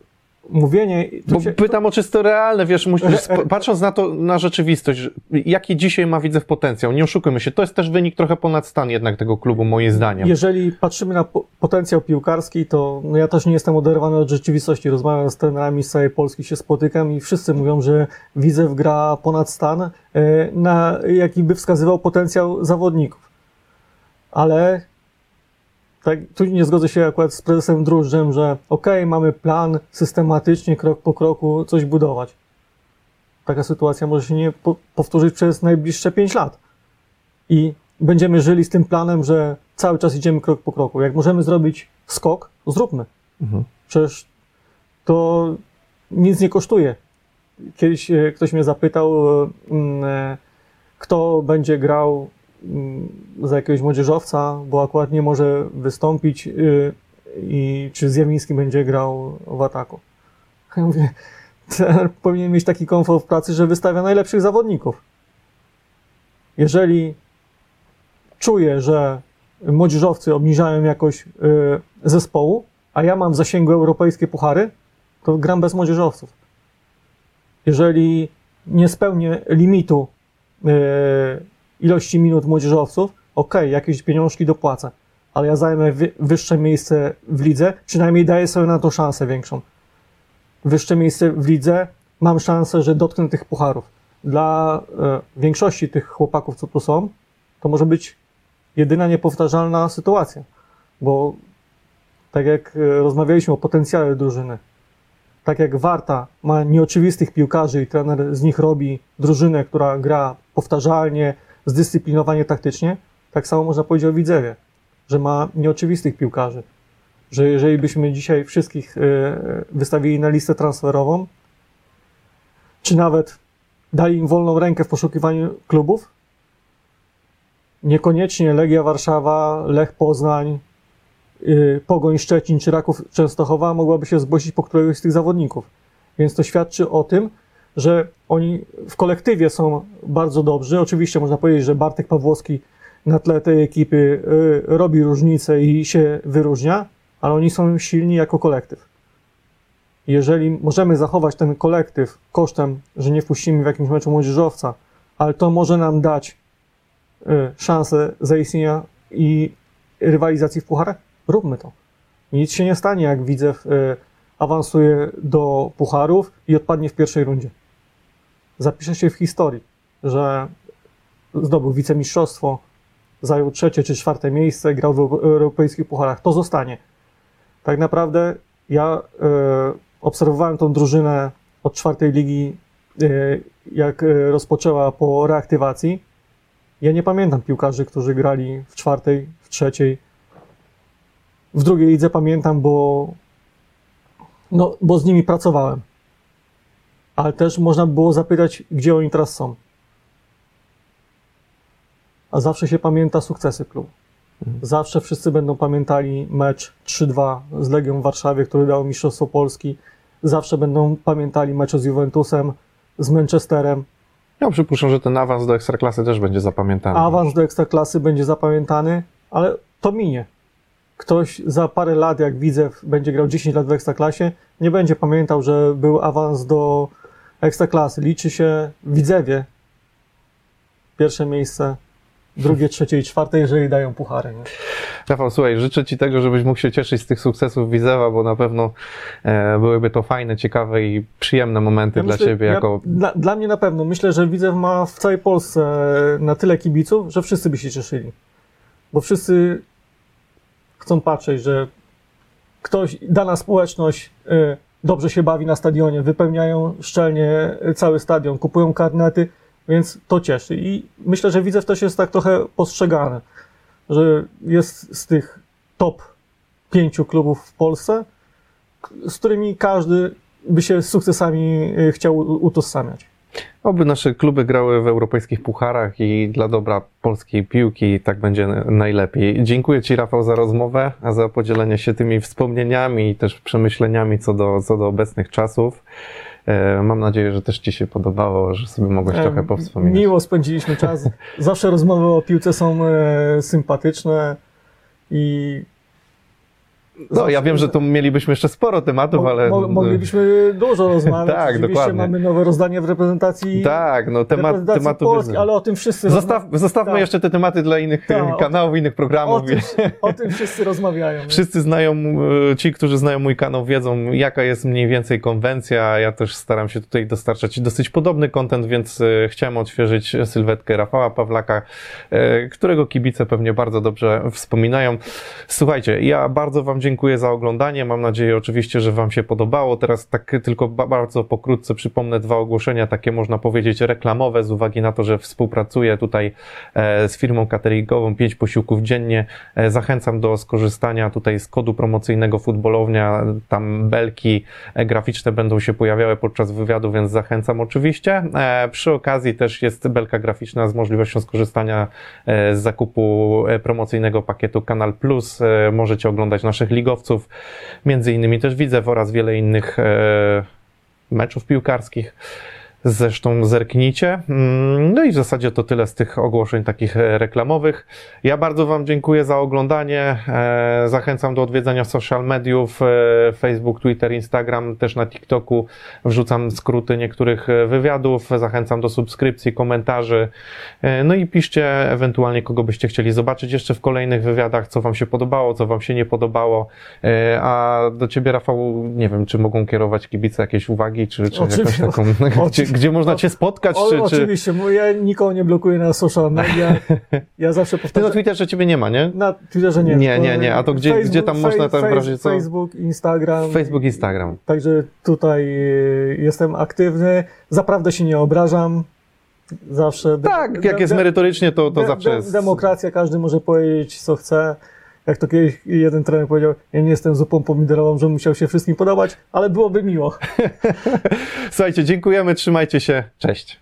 [SPEAKER 2] mówienie...
[SPEAKER 1] Bo
[SPEAKER 2] się-
[SPEAKER 1] pytam o czysto realne, wiesz, musisz, patrząc na to, na rzeczywistość, jaki dzisiaj ma widzę w potencjał, nie oszukujmy się, to jest też wynik trochę ponad stan jednak tego klubu, moim zdaniem.
[SPEAKER 2] Jeżeli patrzymy na po- potencjał piłkarski, to no ja też nie jestem oderwany od rzeczywistości. Rozmawiam z trenerami z całej Polski, się spotykam i wszyscy mówią, że Widzew gra ponad stan, y, na jaki by wskazywał potencjał zawodników. Ale tak, tu nie zgodzę się akurat z prezesem Drużdżem, że okej, mamy plan systematycznie, krok po kroku coś budować. Taka sytuacja może się nie po- powtórzyć przez najbliższe 5 lat. I będziemy żyli z tym planem, że cały czas idziemy krok po kroku. Jak możemy zrobić skok, zróbmy.
[SPEAKER 1] Mhm.
[SPEAKER 2] Przecież to nic nie kosztuje. Kiedyś e, ktoś mnie zapytał, e, mm, e, kto będzie grał za jakiegoś młodzieżowca, bo akurat nie może wystąpić e, i czy Zjawiński będzie grał w ataku. Ja mówię, trener powinien mieć taki komfort w pracy, że wystawia najlepszych zawodników. Jeżeli czuje, że młodzieżowcy obniżają jakość y, zespołu, a ja mam w zasięgu europejskie puchary, to gram bez młodzieżowców. Jeżeli nie spełnię limitu y, ilości minut młodzieżowców, ok, jakieś pieniążki dopłacę, ale ja zajmę wy, wyższe miejsce w lidze, przynajmniej daję sobie na to szansę większą. Wyższe miejsce w lidze, mam szansę, że dotknę tych pucharów. Dla y, większości tych chłopaków, co tu są, to może być jedyna niepowtarzalna sytuacja, bo tak jak e, rozmawialiśmy o potencjale drużyny, tak jak Warta ma nieoczywistych piłkarzy i trener z nich robi drużynę, która gra powtarzalnie, zdyscyplinowanie taktycznie, tak samo można powiedzieć o Widzewie, że ma nieoczywistych piłkarzy, że jeżeli byśmy dzisiaj wszystkich e, wystawili na listę transferową, czy nawet dali im wolną rękę w poszukiwaniu klubów, niekoniecznie Legia Warszawa, Lech Poznań, yy, Pogoń Szczecin czy Raków Częstochowa mogłaby się zgłosić po któregoś z tych zawodników. Więc to świadczy o tym, że oni w kolektywie są bardzo dobrzy. Oczywiście można powiedzieć, że Bartek Pawłowski na tle tej ekipy yy, robi różnicę i się wyróżnia, ale oni są silni jako kolektyw. Jeżeli możemy zachować ten kolektyw kosztem, że nie wpuścimy w jakimś meczu młodzieżowca, ale to może nam dać y, szansę zaistnienia i rywalizacji w pucharach, róbmy to. Nic się nie stanie, jak Widzew y, awansuje do pucharów i odpadnie w pierwszej rundzie. Zapisze się w historii, że zdobył wicemistrzostwo, zajął trzecie czy czwarte miejsce, grał w europejskich pucharach. To zostanie. Tak naprawdę ja y, obserwowałem tą drużynę od czwartej ligi, y, jak y, rozpoczęła po reaktywacji. Ja nie pamiętam piłkarzy, którzy grali w czwartej, w trzeciej. W drugiej lidze pamiętam, bo, no, bo z nimi pracowałem. Ale też można było zapytać, gdzie oni teraz są. A zawsze się pamięta sukcesy klubu. Zawsze wszyscy będą pamiętali mecz 3-2 z Legią w Warszawie, który dał Mistrzostwo Polski. Zawsze będą pamiętali mecz z Juventusem, z Manchesterem.
[SPEAKER 1] Ja przypuszczam, że ten awans do Ekstraklasy też będzie zapamiętany.
[SPEAKER 2] Awans do Ekstraklasy będzie zapamiętany, ale to minie. Ktoś za parę lat, jak Widzew będzie grał 10 lat w Ekstraklasie, nie będzie pamiętał, że był awans do Ekstraklasy. Liczy się Widzewie pierwsze miejsce, drugie, trzecie i czwarte, jeżeli dają puchary. Nie?
[SPEAKER 1] Rafał, słuchaj, życzę Ci tego, żebyś mógł się cieszyć z tych sukcesów Widzewa, bo na pewno e, byłyby to fajne, ciekawe i przyjemne momenty
[SPEAKER 2] Ja
[SPEAKER 1] dla
[SPEAKER 2] myślę-
[SPEAKER 1] Ciebie
[SPEAKER 2] ja-
[SPEAKER 1] jako...
[SPEAKER 2] Dla, dla mnie na pewno. Myślę, że Widzew ma w całej Polsce na tyle kibiców, że wszyscy by się cieszyli. Bo wszyscy chcą patrzeć, że ktoś, dana społeczność y, dobrze się bawi na stadionie, wypełniają szczelnie cały stadion, kupują karnety, więc to cieszy. I myślę, że Widzew też jest tak trochę postrzegany, że jest z tych top pięciu klubów w Polsce, z którymi każdy by się z sukcesami y, chciał utożsamiać.
[SPEAKER 1] Oby nasze kluby grały w europejskich pucharach i dla dobra polskiej piłki tak będzie najlepiej. Dziękuję Ci Rafał za rozmowę, a za podzielenie się tymi wspomnieniami i też przemyśleniami co do, co do obecnych czasów. E, Mam nadzieję, że też Ci się podobało, że sobie mogłeś trochę
[SPEAKER 2] Em,
[SPEAKER 1] powspominać.
[SPEAKER 2] Miło spędziliśmy czas. Zawsze rozmowy o piłce są e, sympatyczne i.
[SPEAKER 1] No, ja wiem, że tu mielibyśmy jeszcze sporo tematów, ale...
[SPEAKER 2] mo- moglibyśmy dużo rozmawiać.
[SPEAKER 1] Tak,
[SPEAKER 2] Oczywiście
[SPEAKER 1] dokładnie.
[SPEAKER 2] mamy nowe rozdanie w reprezentacji,
[SPEAKER 1] Tak, no temat, tematu
[SPEAKER 2] Polski, ale o tym wszyscy
[SPEAKER 1] Zostaw, zostawmy
[SPEAKER 2] Tak.
[SPEAKER 1] jeszcze te tematy dla innych
[SPEAKER 2] Tak,
[SPEAKER 1] e,
[SPEAKER 2] o
[SPEAKER 1] kanałów, innych
[SPEAKER 2] o
[SPEAKER 1] programów.
[SPEAKER 2] tym, o tym wszyscy rozmawiają.
[SPEAKER 1] Wszyscy znają, e, ci, którzy znają mój kanał, wiedzą, jaka jest mniej więcej konwencja. Ja też staram się tutaj dostarczać dosyć podobny content, więc e, chciałem odświeżyć sylwetkę Rafała Pawlaka, którego kibice pewnie bardzo dobrze wspominają. Słuchajcie, ja bardzo Wam dziękuję za oglądanie. Mam nadzieję oczywiście, że Wam się podobało. Teraz tak tylko ba- bardzo pokrótce przypomnę dwa ogłoszenia, takie można powiedzieć reklamowe, z uwagi na to, że współpracuję tutaj e, z firmą cateringową, pięć posiłków dziennie. E, Zachęcam do skorzystania tutaj z kodu promocyjnego Futbolownia. Tam belki e, graficzne będą się pojawiały podczas wywiadu, więc zachęcam oczywiście. Przy okazji też jest belka graficzna z możliwością skorzystania z zakupu promocyjnego pakietu Kanal Plus. Możecie oglądać naszych ligowców, między innymi też Widzew oraz wiele innych e, meczów piłkarskich. Zresztą zerknijcie. Mm, No i w zasadzie to tyle z tych ogłoszeń takich e, reklamowych. Ja bardzo Wam dziękuję za oglądanie. E, Zachęcam do odwiedzania social mediów, e, Facebook, Twitter, Instagram, też na TikToku wrzucam skróty niektórych wywiadów. Zachęcam do subskrypcji, komentarzy. No i piszcie ewentualnie, kogo byście chcieli zobaczyć jeszcze w kolejnych wywiadach, co Wam się podobało, co Wam się nie podobało. A do Ciebie, Rafał, nie wiem, czy mogą kierować kibice jakieś uwagi, czy, czy jakąś taką, gdzie można Cię spotkać,
[SPEAKER 2] O,
[SPEAKER 1] czy, czy...
[SPEAKER 2] oczywiście, ja nikogo nie blokuję na social media. Ja zawsze
[SPEAKER 1] Ty na
[SPEAKER 2] powtarzam.
[SPEAKER 1] Twitterze Ciebie nie ma, nie?
[SPEAKER 2] Na Twitterze nie.
[SPEAKER 1] Nie, nie, nie. A to gdzie- gdzie tam można tam w razie co?
[SPEAKER 2] Facebook, Instagram.
[SPEAKER 1] Facebook, Instagram.
[SPEAKER 2] Także tutaj y, jestem aktywny. Zaprawdę się nie obrażam. Zawsze.
[SPEAKER 1] Tak, jak jest merytorycznie, to, to
[SPEAKER 2] de-
[SPEAKER 1] zawsze
[SPEAKER 2] de-
[SPEAKER 1] jest...
[SPEAKER 2] Demokracja, każdy może powiedzieć, co chce. Jak to kiedyś jeden trener powiedział, ja nie jestem zupą pomidorową, że musiał się wszystkim podobać, ale byłoby miło.
[SPEAKER 1] Słuchajcie, dziękujemy, trzymajcie się, cześć.